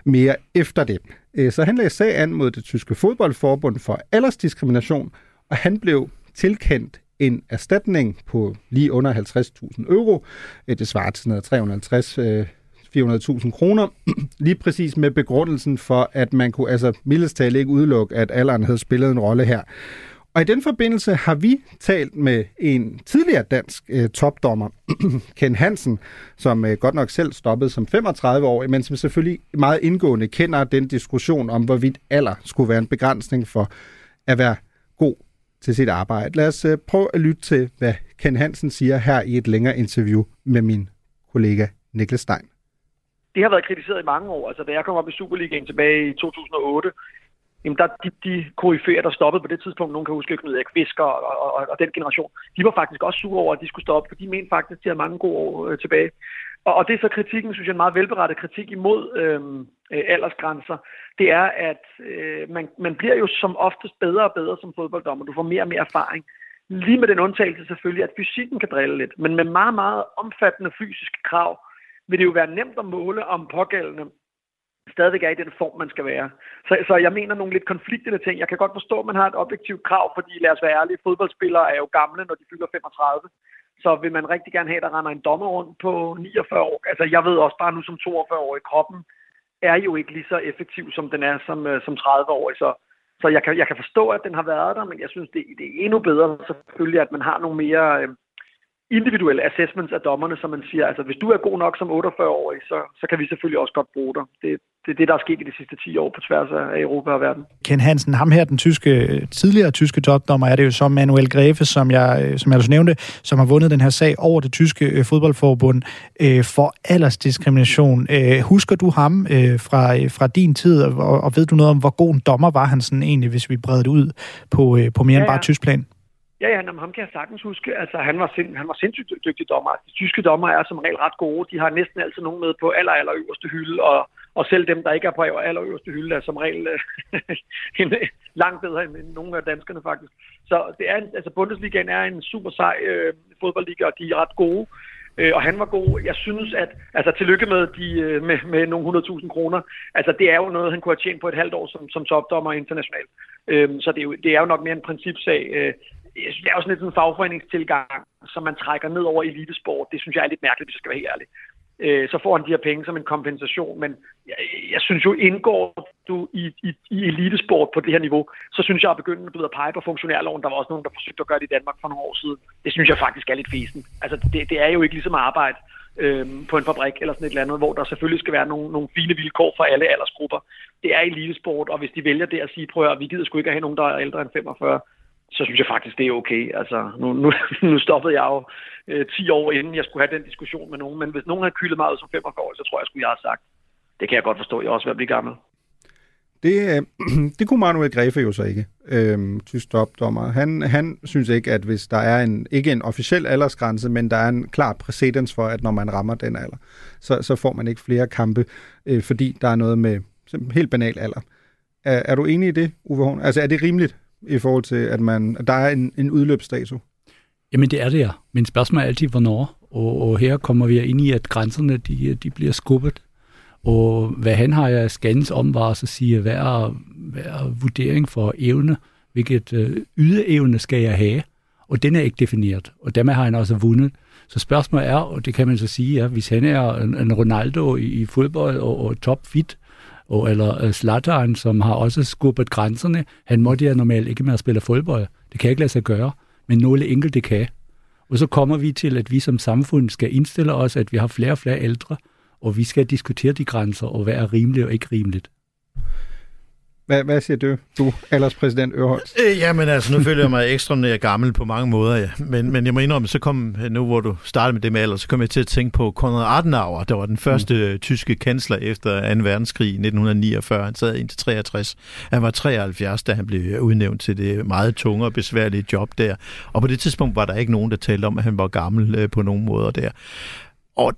Speaker 3: mere efter det. Øh, så han lagde sag an mod det tyske fodboldforbund for aldersdiskrimination, og han blev tilkendt en erstatning på lige under 50.000 euro. Øh, det svarer til noget 350 400.000 øh, kroner, lige præcis med begrundelsen for, at man kunne altså mildest talt ikke udelukke, at alderen havde spillet en rolle her. Og i den forbindelse har vi talt med en tidligere dansk øh, topdommer, Ken Hansen, som øh, godt nok selv stoppede som 35 år, men som selvfølgelig meget indgående kender den diskussion om, hvorvidt alder skulle være en begrænsning for at være god til sit arbejde. Lad os øh, prøve at lytte til, hvad Ken Hansen siger her i et længere interview med min kollega Niklas Stein.
Speaker 7: det har været kritiseret i mange år. Altså, da jeg kom op i Superligaen tilbage i 2008, jamen der, de, de koryfærer, der stoppede på det tidspunkt, nogen kan huske Knud Erik Fisker og, og, og, og, den generation, de var faktisk også sure over, at de skulle stoppe, for de mente faktisk, at de havde mange gode år øh, tilbage. Og, og det er så kritikken, synes jeg, en meget velberettet kritik imod øhm, øh, aldersgrænser. Det er, at øh, man, man bliver jo som oftest bedre og bedre som fodbolddommer. Du får mere og mere erfaring. Lige med den undtagelse selvfølgelig, at fysikken kan drille lidt, men med meget, meget omfattende fysiske krav, vil det jo være nemt at måle, om pågældende stadigvæk er i den form, man skal være. Så, så jeg mener nogle lidt konfliktende ting. Jeg kan godt forstå, at man har et objektivt krav, fordi lad os være ærlige, fodboldspillere er jo gamle, når de fylder 35. Så vil man rigtig gerne have, at der render en dommer rundt på 49 år. Altså jeg ved også bare nu som 42 år i kroppen, er jo ikke lige så effektiv, som den er som, øh, som 30 år. Så, så jeg, kan, jeg kan forstå, at den har været der, men jeg synes, det, det er endnu bedre selvfølgelig, at man har nogle mere... Øh, individuelle assessments af dommerne, som man siger, altså hvis du er god nok som 48-årig, så, så kan vi selvfølgelig også godt bruge dig. Det, det er det, der er sket i de sidste 10 år på tværs af Europa og verden.
Speaker 4: Ken Hansen, ham her, den tyske, tidligere tyske topdommer, er det jo som Manuel Grefe, som jeg, som jeg også nævnte, som har vundet den her sag over det tyske øh, fodboldforbund øh, for aldersdiskrimination. Øh, husker du ham øh, fra, fra din tid, og, og ved du noget om, hvor god en dommer var han sådan egentlig, hvis vi breder det ud på, øh, på mere ja, end bare tysk plan?
Speaker 7: Ja, ja, ham kan jeg sagtens huske. Altså, han var, sind, han var sindssygt dygtig dommer. De tyske dommer er som regel ret gode. De har næsten altid nogen med på aller, aller øverste hylde, og, og selv dem, der ikke er på aller øverste hylde, er som regel øh, langt bedre end nogle af danskerne faktisk. Så det er, altså Bundesligaen er en super sej øh, fodboldliga, og de er ret gode. Øh, og han var god. Jeg synes, at altså, tillykke med, de, øh, med, med nogle 100.000 kroner. Altså, det er jo noget, han kunne have tjent på et halvt år som, som topdommer internationalt. Øh, så det er, jo, det er jo nok mere en principsag. Øh, jeg synes, det er jo sådan lidt en fagforeningstilgang, som man trækker ned over elitesport. Det synes jeg er lidt mærkeligt, hvis jeg skal være helt ærlig. Øh, så får han de her penge som en kompensation, men jeg, jeg synes jo, indgår du i, i, i elitesport på det her niveau, så synes jeg at begynde du ved, at pege på funktionærloven. Der var også nogen, der forsøgte at gøre det i Danmark for nogle år siden. Det synes jeg faktisk er lidt fesen. Altså, det, det er jo ikke ligesom arbejde øh, på en fabrik eller sådan et eller andet, hvor der selvfølgelig skal være nogle, nogle fine vilkår for alle aldersgrupper. Det er elitesport, og hvis de vælger det at sige, prøv at vi gider sgu ikke at have nogen, der er ældre end 45, så synes jeg faktisk, det er okay. Altså, nu, nu, nu stoppede jeg jo øh, 10 år inden, jeg skulle have den diskussion med nogen. Men hvis nogen havde kyldet mig ud som 45 år, så tror jeg, skulle jeg have sagt, det kan jeg godt forstå, jeg er også ved at blive gammel.
Speaker 3: Det, øh, det kunne Manuel Grefe jo så ikke, øh, tysk topdommer. Han, han synes ikke, at hvis der er en, ikke en officiel aldersgrænse, men der er en klar præcedens for, at når man rammer den alder, så, så får man ikke flere kampe, øh, fordi der er noget med helt banal alder. Er, er du enig i det, Uwe Horn? Altså er det rimeligt? I forhold til, at man, der er en, en udløbsdato?
Speaker 9: Jamen det er det ja. Men spørgsmålet er altid, hvornår. Og, og her kommer vi ind i, at grænserne de, de bliver skubbet. Og hvad han har jeg scans om, var at sige, hvad er, hvad er vurdering for evne, hvilket øh, ydeevne skal jeg have, og den er ikke defineret, og dermed har han også vundet. Så spørgsmålet er, og det kan man så sige, ja, hvis han er en, en Ronaldo i, i fodbold og, og topfit, og, eller øh, Slatteren, som har også skubbet grænserne. Han måtte ja normalt ikke mere spille fodbold. Det kan ikke lade sig gøre, men nogle enkelte kan. Og så kommer vi til, at vi som samfund skal indstille os, at vi har flere og flere ældre, og vi skal diskutere de grænser, og hvad er rimeligt og ikke rimeligt.
Speaker 3: Hvad, hvad siger du, du alderspræsident Ørholz?
Speaker 8: Øh, jamen altså, nu føler jeg mig ekstra gammel på mange måder, ja. men, men jeg må indrømme, så kom, nu hvor du startede med det med alder, så kom jeg til at tænke på Konrad Adenauer, der var den første mm. tyske kansler efter 2. verdenskrig i 1949. Han sad indtil 63. Han var 73, da han blev udnævnt til det meget tunge og besværlige job der. Og på det tidspunkt var der ikke nogen, der talte om, at han var gammel øh, på nogen måder der. Og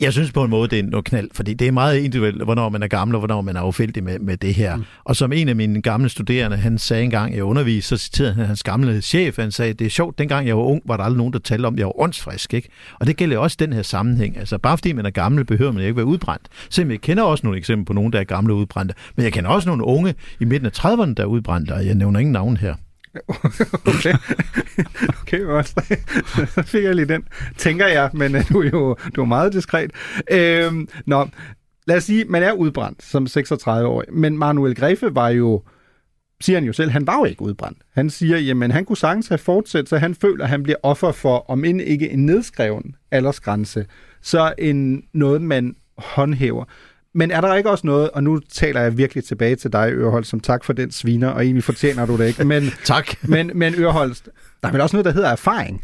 Speaker 8: jeg synes på en måde, det er noget knald, fordi det er meget individuelt, hvornår man er gammel, og hvornår man er ufeldig med, med det her. Mm. Og som en af mine gamle studerende, han sagde engang, jeg underviste, så citerede han hans gamle chef, han sagde, det er sjovt, dengang jeg var ung, var der aldrig nogen, der talte om, at jeg var åndsfrisk, ikke? Og det gælder også den her sammenhæng. Altså, bare fordi man er gammel, behøver man ikke være udbrændt. Så jeg kender også nogle eksempler på nogen, der er gamle udbrændte, men jeg kender også nogle unge i midten af 30'erne, der er udbrændte, og jeg nævner ingen navn her
Speaker 3: okay, okay også. så fik jeg lige den, tænker jeg, men øh, du er jo du er meget diskret. Øhm, nå, lad os sige, man er udbrændt som 36-årig, men Manuel Grefe var jo, siger han jo selv, han var jo ikke udbrændt. Han siger, jamen han kunne sagtens have fortsat, så han føler, at han bliver offer for, om end ikke en nedskreven aldersgrænse, så en noget, man håndhæver. Men er der ikke også noget, og nu taler jeg virkelig tilbage til dig, Øreholst, som tak for den sviner, og egentlig fortjener du det ikke. Men,
Speaker 8: tak.
Speaker 3: Men, men Øreholst, der er vel også noget, der hedder erfaring.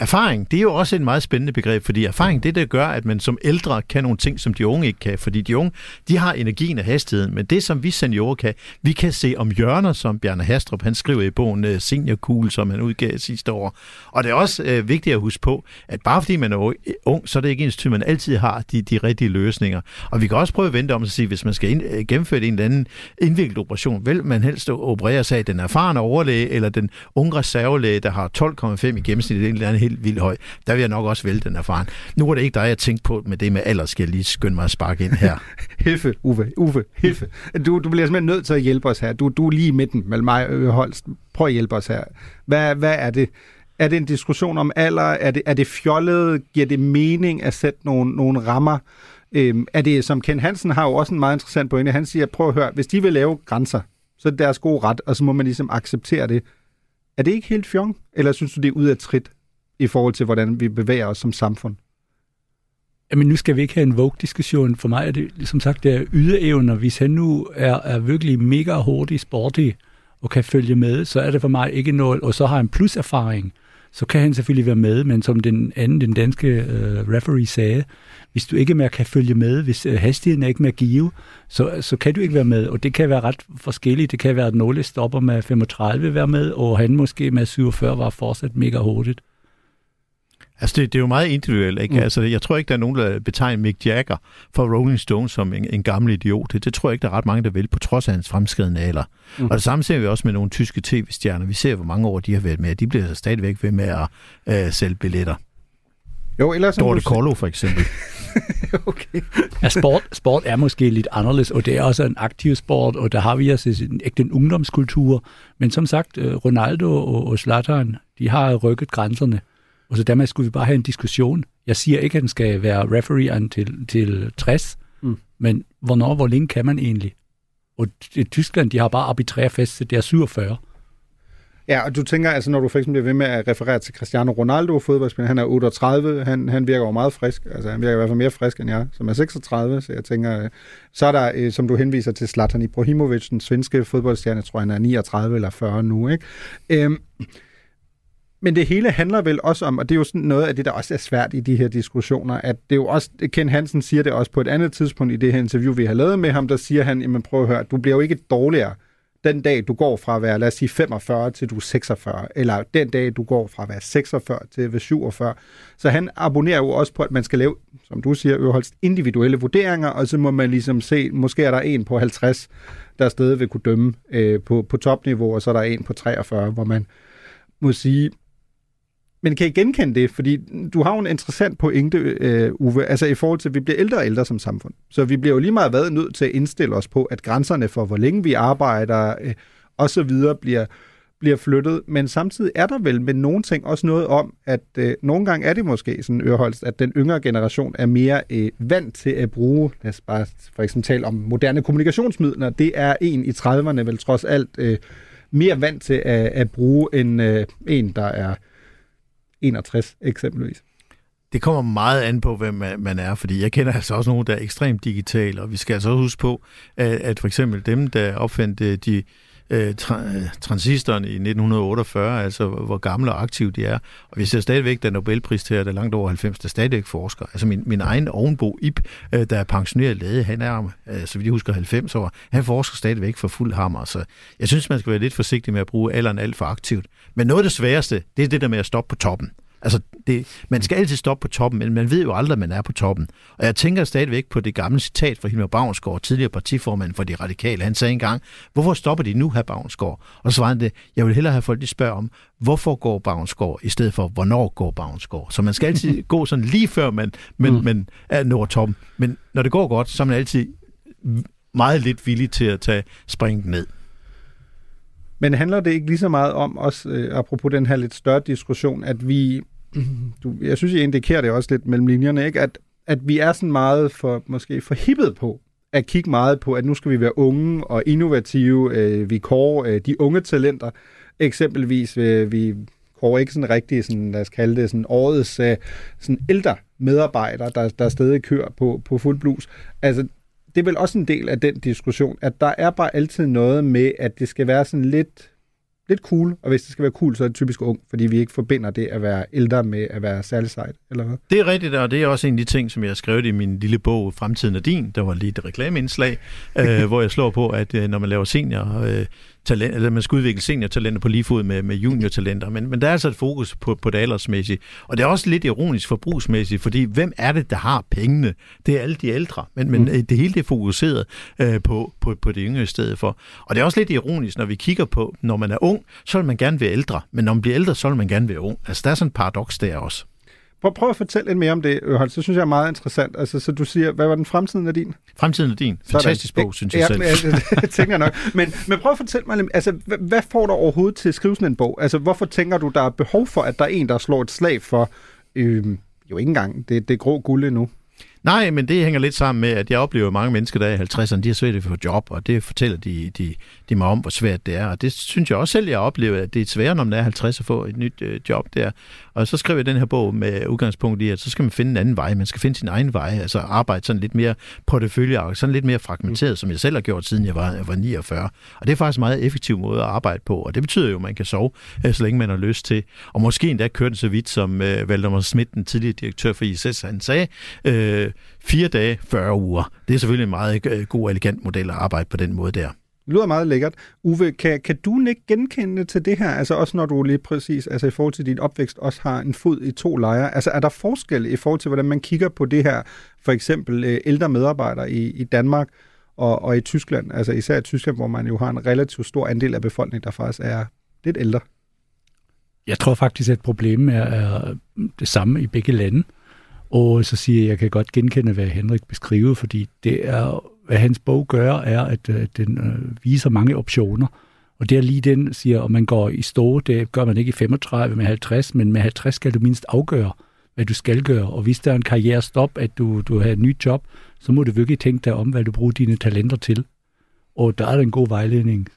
Speaker 8: Erfaring, det er jo også et meget spændende begreb, fordi erfaring, det der gør, at man som ældre kan nogle ting, som de unge ikke kan. Fordi de unge, de har energien og hastigheden, men det, som vi seniorer kan, vi kan se om hjørner, som Bjarne Hastrup, han skriver i bogen øh, Seniorkugle, Senior Cool, som han udgav sidste år. Og det er også øh, vigtigt at huske på, at bare fordi man er ung, så er det ikke ens tid, man altid har de, de rigtige løsninger. Og vi kan også prøve at vente om at sige, hvis man skal ind, øh, gennemføre en eller anden indviklet operation, vil man helst operere sig af den erfarne overlæge eller den unge reservelæge, der har 12,5 i gennemsnit, i en eller anden helt vildt høj, der vil jeg nok også vælge den erfaren. Nu er det ikke dig, jeg tænkte på med det med alder, skal jeg lige skynde mig at sparke ind her.
Speaker 3: Hilfe, Uffe, Uffe, Hilfe. Du, du bliver simpelthen nødt til at hjælpe os her. Du, du er lige i midten mellem mig og Holst. Prøv at hjælpe os her. Hvad, hvad er det? Er det en diskussion om alder? Er det, er det fjollet? Giver det mening at sætte nogle, nogle rammer? Øhm, er det, som Ken Hansen har jo også en meget interessant pointe, han siger, prøv at høre, hvis de vil lave grænser, så er det deres gode ret, og så må man ligesom acceptere det. Er det ikke helt fjong? Eller synes du, det er ud af trit i forhold til, hvordan vi bevæger os som samfund?
Speaker 9: Jamen nu skal vi ikke have en Vogue-diskussion. For mig er det, som sagt, det er ydeevner. Hvis han nu er, er virkelig mega hurtig, sporty og kan følge med, så er det for mig ikke noget, og så har han plus erfaring, så kan han selvfølgelig være med, men som den anden, den danske øh, referee sagde, hvis du ikke mere kan følge med, hvis øh, hastigheden er ikke mere give, så, så kan du ikke være med, og det kan være ret forskelligt. Det kan være, at nogle stopper med 35 være med, og han måske med 47 var fortsat mega hurtigt.
Speaker 8: Altså, det, det er jo meget individuelt, ikke? Mm. Altså, jeg tror ikke, der er nogen, der betegner Mick Jagger for Rolling Stones som en, en gammel idiot. Det, det tror jeg ikke, der er ret mange, der vil, på trods af hans fremskridende alder. Mm. Og det samme ser vi også med nogle tyske tv-stjerner. Vi ser, hvor mange år de har været med. De bliver stadigvæk ved med at øh, sælge billetter.
Speaker 3: Jo, ellers...
Speaker 8: Dorte Kollo, for eksempel.
Speaker 9: okay. ja, sport, sport er måske lidt anderledes, og det er også en aktiv sport, og der har vi altså en, ikke en ungdomskultur. Men som sagt, øh, Ronaldo og, og Zlatan, de har rykket grænserne. Og så dermed skulle vi bare have en diskussion. Jeg siger ikke, at den skal være referee til, til 60, mm. men hvornår, hvor længe kan man egentlig? Og i Tyskland, de har bare arbitrære fest, det er 47.
Speaker 3: Ja, og du tænker, altså når du for eksempel bliver ved med at referere til Cristiano Ronaldo, fodboldspiller, han er 38, han, han virker jo meget frisk, altså han virker i hvert fald mere frisk end jeg, som er 36, så jeg tænker, øh, så er der, øh, som du henviser til, Zlatan Ibrahimovic, den svenske fodboldstjerne, tror jeg, han er 39 eller 40 nu, ikke? Øhm, men det hele handler vel også om, og det er jo sådan noget af det, der også er svært i de her diskussioner, at det er jo også, Ken Hansen siger det også på et andet tidspunkt i det her interview, vi har lavet med ham, der siger han, jamen prøv at høre, du bliver jo ikke dårligere den dag, du går fra at være, lad os sige, 45 til du er 46, eller den dag, du går fra at være 46 til at være 47. Så han abonnerer jo også på, at man skal lave, som du siger, Øverholst, individuelle vurderinger, og så må man ligesom se, måske er der en på 50, der stadig vil kunne dømme øh, på, på topniveau, og så er der en på 43, hvor man må sige, men kan I genkende det? Fordi du har jo en interessant pointe, øh, Uwe, altså i forhold til, at vi bliver ældre og ældre som samfund. Så vi bliver jo lige meget været nødt til at indstille os på, at grænserne for, hvor længe vi arbejder øh, og så videre, bliver, bliver flyttet. Men samtidig er der vel med nogle ting også noget om, at øh, nogle gange er det måske sådan Ørholst, at den yngre generation er mere øh, vant til at bruge, lad os bare for eksempel tale om moderne kommunikationsmidler. Det er en i 30'erne vel trods alt øh, mere vant til at, at bruge end øh, en, der er 61 eksempelvis?
Speaker 8: Det kommer meget an på, hvem man er, fordi jeg kender altså også nogen, der er ekstremt digitale, og vi skal altså også huske på, at, at for eksempel dem, der opfandt øh, de øh, tra- øh, transistoren i 1948, altså hvor gamle og aktive de er. Og vi ser stadigvæk, der Nobelpris her, der er langt over 90, der stadigvæk forsker. Altså min, min egen ovenbo, Ip, øh, der er pensioneret læge, han er, øh, så vidt jeg husker, 90 år, han forsker stadigvæk for fuld hammer. Så jeg synes, man skal være lidt forsigtig med at bruge alderen alt for aktivt. Men noget af det sværeste, det er det der med at stoppe på toppen. Altså, det, man skal altid stoppe på toppen, men man ved jo aldrig, at man er på toppen. Og jeg tænker stadigvæk på det gamle citat fra Hilmar Bavnsgaard, tidligere partiformand for de radikale. Han sagde engang, hvorfor stopper de nu her Bavnsgaard? Og så var han det, jeg vil hellere have folk, de spørger om, hvorfor går Bavnsgaard, i stedet for, hvornår går Bavnsgaard? Så man skal altid gå sådan lige før man, man, mm. man er nået toppen. Men når det går godt, så er man altid meget lidt villig til at tage springet ned.
Speaker 3: Men handler det ikke lige så meget om, også øh, apropos den her lidt større diskussion, at vi, du, jeg synes, I indikerer det også lidt mellem linjerne, ikke? At, at vi er sådan meget for, måske for hippet på at kigge meget på, at nu skal vi være unge og innovative. Øh, vi kårer øh, de unge talenter. Eksempelvis, øh, vi kårer ikke sådan rigtig, sådan, lad os kalde det, sådan årets øh, sådan ældre medarbejdere, der, der stadig kører på, på fuld blus. Altså, det er vel også en del af den diskussion, at der er bare altid noget med, at det skal være sådan lidt, lidt cool, og hvis det skal være cool, så er det typisk ung, fordi vi ikke forbinder det at være ældre med at være særlig sejt, eller hvad?
Speaker 8: Det er rigtigt, og det er også en af de ting, som jeg har skrevet i min lille bog, Fremtiden er din. Der var lige et reklameindslag, øh, hvor jeg slår på, at øh, når man laver senior øh, talent, eller man skal udvikle seniortalenter på lige fod med, med juniortalenter, men, men der er altså et fokus på, på det aldersmæssige. Og det er også lidt ironisk forbrugsmæssigt, fordi hvem er det, der har pengene? Det er alle de ældre, men, men mm. det hele det er fokuseret øh, på, på, på det yngre i stedet for. Og det er også lidt ironisk, når vi kigger på, når man er ung, så vil man gerne være ældre, men når man bliver ældre, så vil man gerne være ung. Altså der er sådan en paradoks der også.
Speaker 3: Prøv, prøv at fortælle lidt mere om det, Øhold. Så synes jeg er meget interessant. Altså, så du siger, hvad var den fremtiden af din?
Speaker 8: Fremtiden af din. Fantastisk bog, synes jeg
Speaker 3: ja,
Speaker 8: selv.
Speaker 3: Ja, det tænker jeg nok. Men, men prøv at fortælle mig, altså, hvad, hvad får du overhovedet til at skrive sådan en bog? Altså, hvorfor tænker du, der er behov for, at der er en, der slår et slag for, øh, jo ikke engang, det, det grå guld endnu?
Speaker 8: Nej, men det hænger lidt sammen med, at jeg oplever at mange mennesker, der er i 50'erne, de har svært ved at få job, og det fortæller de, de, de mig om, hvor svært det er. Og det synes jeg også selv, jeg oplever, at det er sværere, når man er 50 at få et nyt øh, job der. Og så skriver jeg den her bog med udgangspunkt i, at så skal man finde en anden vej. Man skal finde sin egen vej, altså arbejde sådan lidt mere portefølje, sådan lidt mere fragmenteret, mm. som jeg selv har gjort, siden jeg var, jeg var 49. Og det er faktisk en meget effektiv måde at arbejde på, og det betyder jo, at man kan sove, øh, så længe man har lyst til. Og måske endda køre den så vidt, som øh, Valdemar Schmidt, den tidligere direktør for ISS, han sagde, øh, fire dage, 40 uger. Det er selvfølgelig en meget øh, god, elegant model at arbejde på den måde der.
Speaker 3: Det lyder meget lækkert. Uwe, kan, kan du ikke genkende til det her? Altså også når du lige præcis, altså i forhold til din opvækst, også har en fod i to lejre. Altså er der forskel i forhold til, hvordan man kigger på det her, for eksempel øh, ældre medarbejdere i, i Danmark og, og i Tyskland, altså især i Tyskland, hvor man jo har en relativt stor andel af befolkningen, der faktisk er lidt ældre?
Speaker 9: Jeg tror faktisk, at problemet er, er det samme i begge lande. Og så siger jeg, at jeg kan godt genkende, hvad Henrik beskriver, fordi det er, hvad hans bog gør, er, at øh, den øh, viser mange optioner. Og det er lige den, siger, om man går i stå, det gør man ikke i 35 med 50, men med 50 skal du mindst afgøre, hvad du skal gøre. Og hvis der er en karrierestop, at du, du har et nyt job, så må du virkelig tænke dig om, hvad du bruger dine talenter til. Og der er en god vejledning.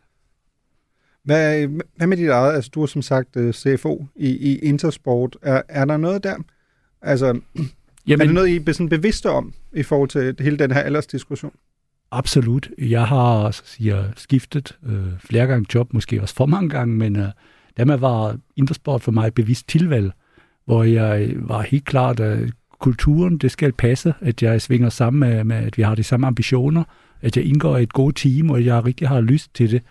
Speaker 3: Hvad, hvad med dit eget? Altså, du er som sagt øh, CFO i, i Intersport. Er, er der noget der? Altså, Jamen, er det noget, I er sådan bevidste om i forhold til hele den her aldersdiskussion?
Speaker 9: Absolut. Jeg har så siger, skiftet øh, flere gange job, måske også for mange gange, men øh, dermed var Intersport for mig et bevidst tilvalg, hvor jeg var helt klart, at kulturen, det skal passe, at jeg svinger sammen med, med, at vi har de samme ambitioner, at jeg indgår i et godt team, og jeg rigtig har lyst til det.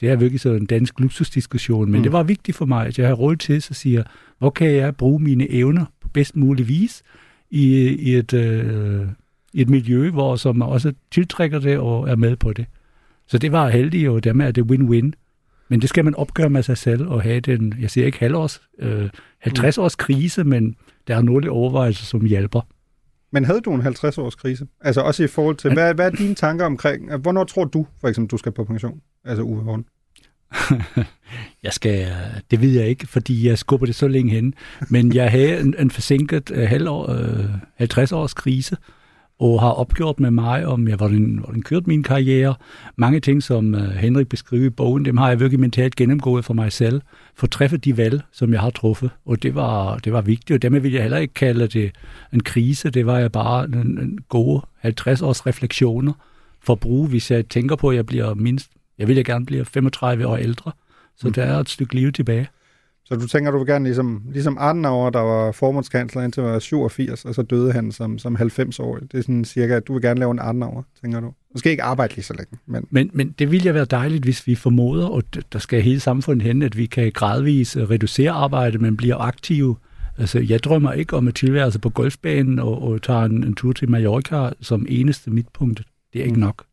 Speaker 9: Det er virkelig sådan en dansk luksusdiskussion, men mm. det var vigtigt for mig, at jeg har råd til, så siger, hvor kan jeg bruge mine evner på bedst mulig vis, i, i et, øh, et miljø, hvor som også tiltrækker det og er med på det. Så det var heldigt, og dermed er det win-win. Men det skal man opgøre med sig selv og have den, jeg siger ikke halvårs, øh, 50 års krise, men der er nogle overvejelser, som hjælper.
Speaker 3: Men havde du en 50 års krise? Altså også i forhold til, hvad, hvad er dine tanker omkring, hvornår tror du for eksempel, du skal på pension? Altså Uwe Horn.
Speaker 9: jeg skal, det ved jeg ikke, fordi jeg skubber det så længe hen. Men jeg havde en, en forsinket uh, halvår, uh, 50 års krise, og har opgjort med mig, om jeg hvordan, hvordan kørte min karriere. Mange ting, som uh, Henrik beskriver i bogen, dem har jeg virkelig mentalt gennemgået for mig selv, for at træffe de valg, som jeg har truffet. Og det var, det var vigtigt, og dermed vil jeg heller ikke kalde det en krise. Det var jeg bare en, en gode 50 års refleksioner for at bruge, hvis jeg tænker på, at jeg bliver mindst jeg vil gerne blive 35 år ældre, så mm. der er et stykke liv tilbage.
Speaker 3: Så du tænker, du vil gerne ligesom, ligesom Adenauer, der var formandskansler indtil var 87, og så døde han som, som 90-årig. Det er sådan cirka, at du vil gerne lave en Adenauer, tænker du. Måske ikke arbejde lige så længe. Men...
Speaker 9: Men, men det ville være dejligt, hvis vi formoder, og der skal hele samfundet hen, at vi kan gradvist reducere arbejdet, men bliver aktive. Altså, jeg drømmer ikke om at tilværelse på golfbanen og, og tage en, en tur til Mallorca som eneste midtpunkt. Det er ikke mm. nok.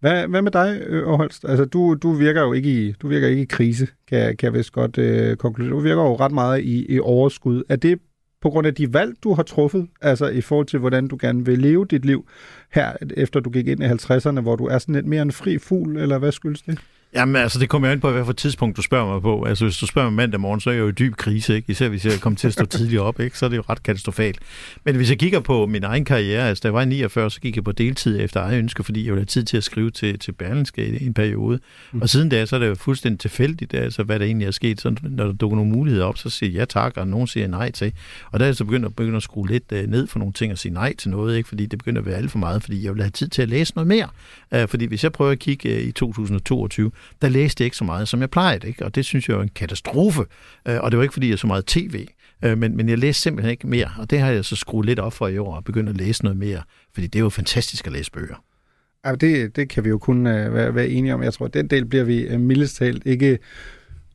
Speaker 3: Hvad, hvad med dig, øh, Åholst? Altså, du, du virker jo ikke i, du virker ikke i krise, kan, kan jeg vist godt øh, konkludere. Du virker jo ret meget i, i overskud. Er det på grund af de valg, du har truffet, altså i forhold til, hvordan du gerne vil leve dit liv her, efter du gik ind i 50'erne, hvor du er sådan lidt mere en fri fugl, eller hvad skyldes det?
Speaker 8: Jamen altså, det kommer jo ind på, hvad for tidspunkt du spørger mig på. Altså, hvis du spørger mig mandag morgen, så er jeg jo i dyb krise, ikke? Især hvis jeg kommer til at stå tidligt op, ikke? Så er det jo ret katastrofalt. Men hvis jeg kigger på min egen karriere, altså da jeg var i 49, så gik jeg på deltid efter eget ønske, fordi jeg ville have tid til at skrive til, til Berlinske i en periode. Mm. Og siden da, så er det jo fuldstændig tilfældigt, altså, hvad der egentlig er sket. Så når der dukker nogle muligheder op, så siger jeg ja tak, og nogen siger nej til. Og der er jeg så begyndt at, begynde at skrue lidt uh, ned for nogle ting og sige nej til noget, ikke? fordi det begynder at være alt for meget, fordi jeg vil have tid til at læse noget mere. Uh, fordi hvis jeg prøver at kigge uh, i 2022, der læste jeg ikke så meget, som jeg plejede, ikke? og det synes jeg er en katastrofe. Øh, og det var ikke, fordi jeg så meget tv, øh, men, men jeg læste simpelthen ikke mere, og det har jeg så skruet lidt op for i år, og begyndt at læse noget mere, fordi det er jo fantastisk at læse bøger.
Speaker 3: Ja, det, det kan vi jo kun uh, være, være enige om. Jeg tror, den del bliver vi mildest talt ikke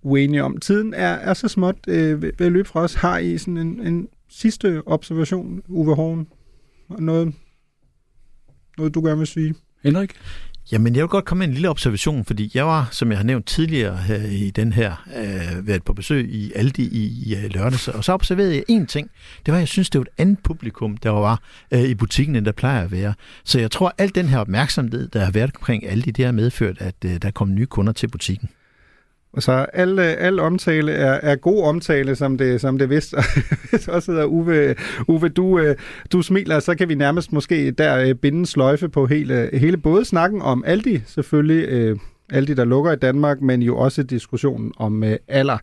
Speaker 3: uenige om. Tiden er, er så småt uh, ved, ved at løbe fra os. Har I sådan en, en sidste observation, Uwe Horn? Noget, noget, du gerne vil sige?
Speaker 9: Henrik?
Speaker 8: Jamen, jeg vil godt komme med en lille observation, fordi jeg var, som jeg har nævnt tidligere her i den her, øh, været på besøg i Aldi i, i øh, lørdags, og så observerede jeg en ting. Det var, at jeg synes, det var et andet publikum, der var øh, i butikken, end der plejer at være. Så jeg tror, at al den her opmærksomhed, der har været omkring Aldi, det har medført, at øh, der kom nye kunder til butikken.
Speaker 3: Så al, al omtale er, er god omtale, som det, som det vist også hedder. Uwe, Uwe du, øh, du smiler, så kan vi nærmest måske der øh, binde sløjfe på hele, hele både snakken om Aldi, selvfølgelig øh, Aldi, der lukker i Danmark, men jo også diskussionen om øh, alder.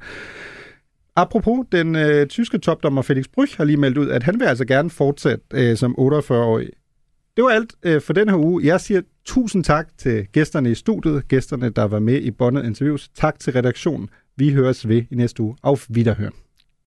Speaker 3: Apropos, den øh, tyske topdommer Felix Brüch har lige meldt ud, at han vil altså gerne fortsætte øh, som 48-årig det var alt øh, for den her uge. Jeg siger tusind tak til gæsterne i studiet, gæsterne, der var med i Bondet interviews. Tak til redaktionen. Vi høres ved i næste uge. Auf Wiederhören.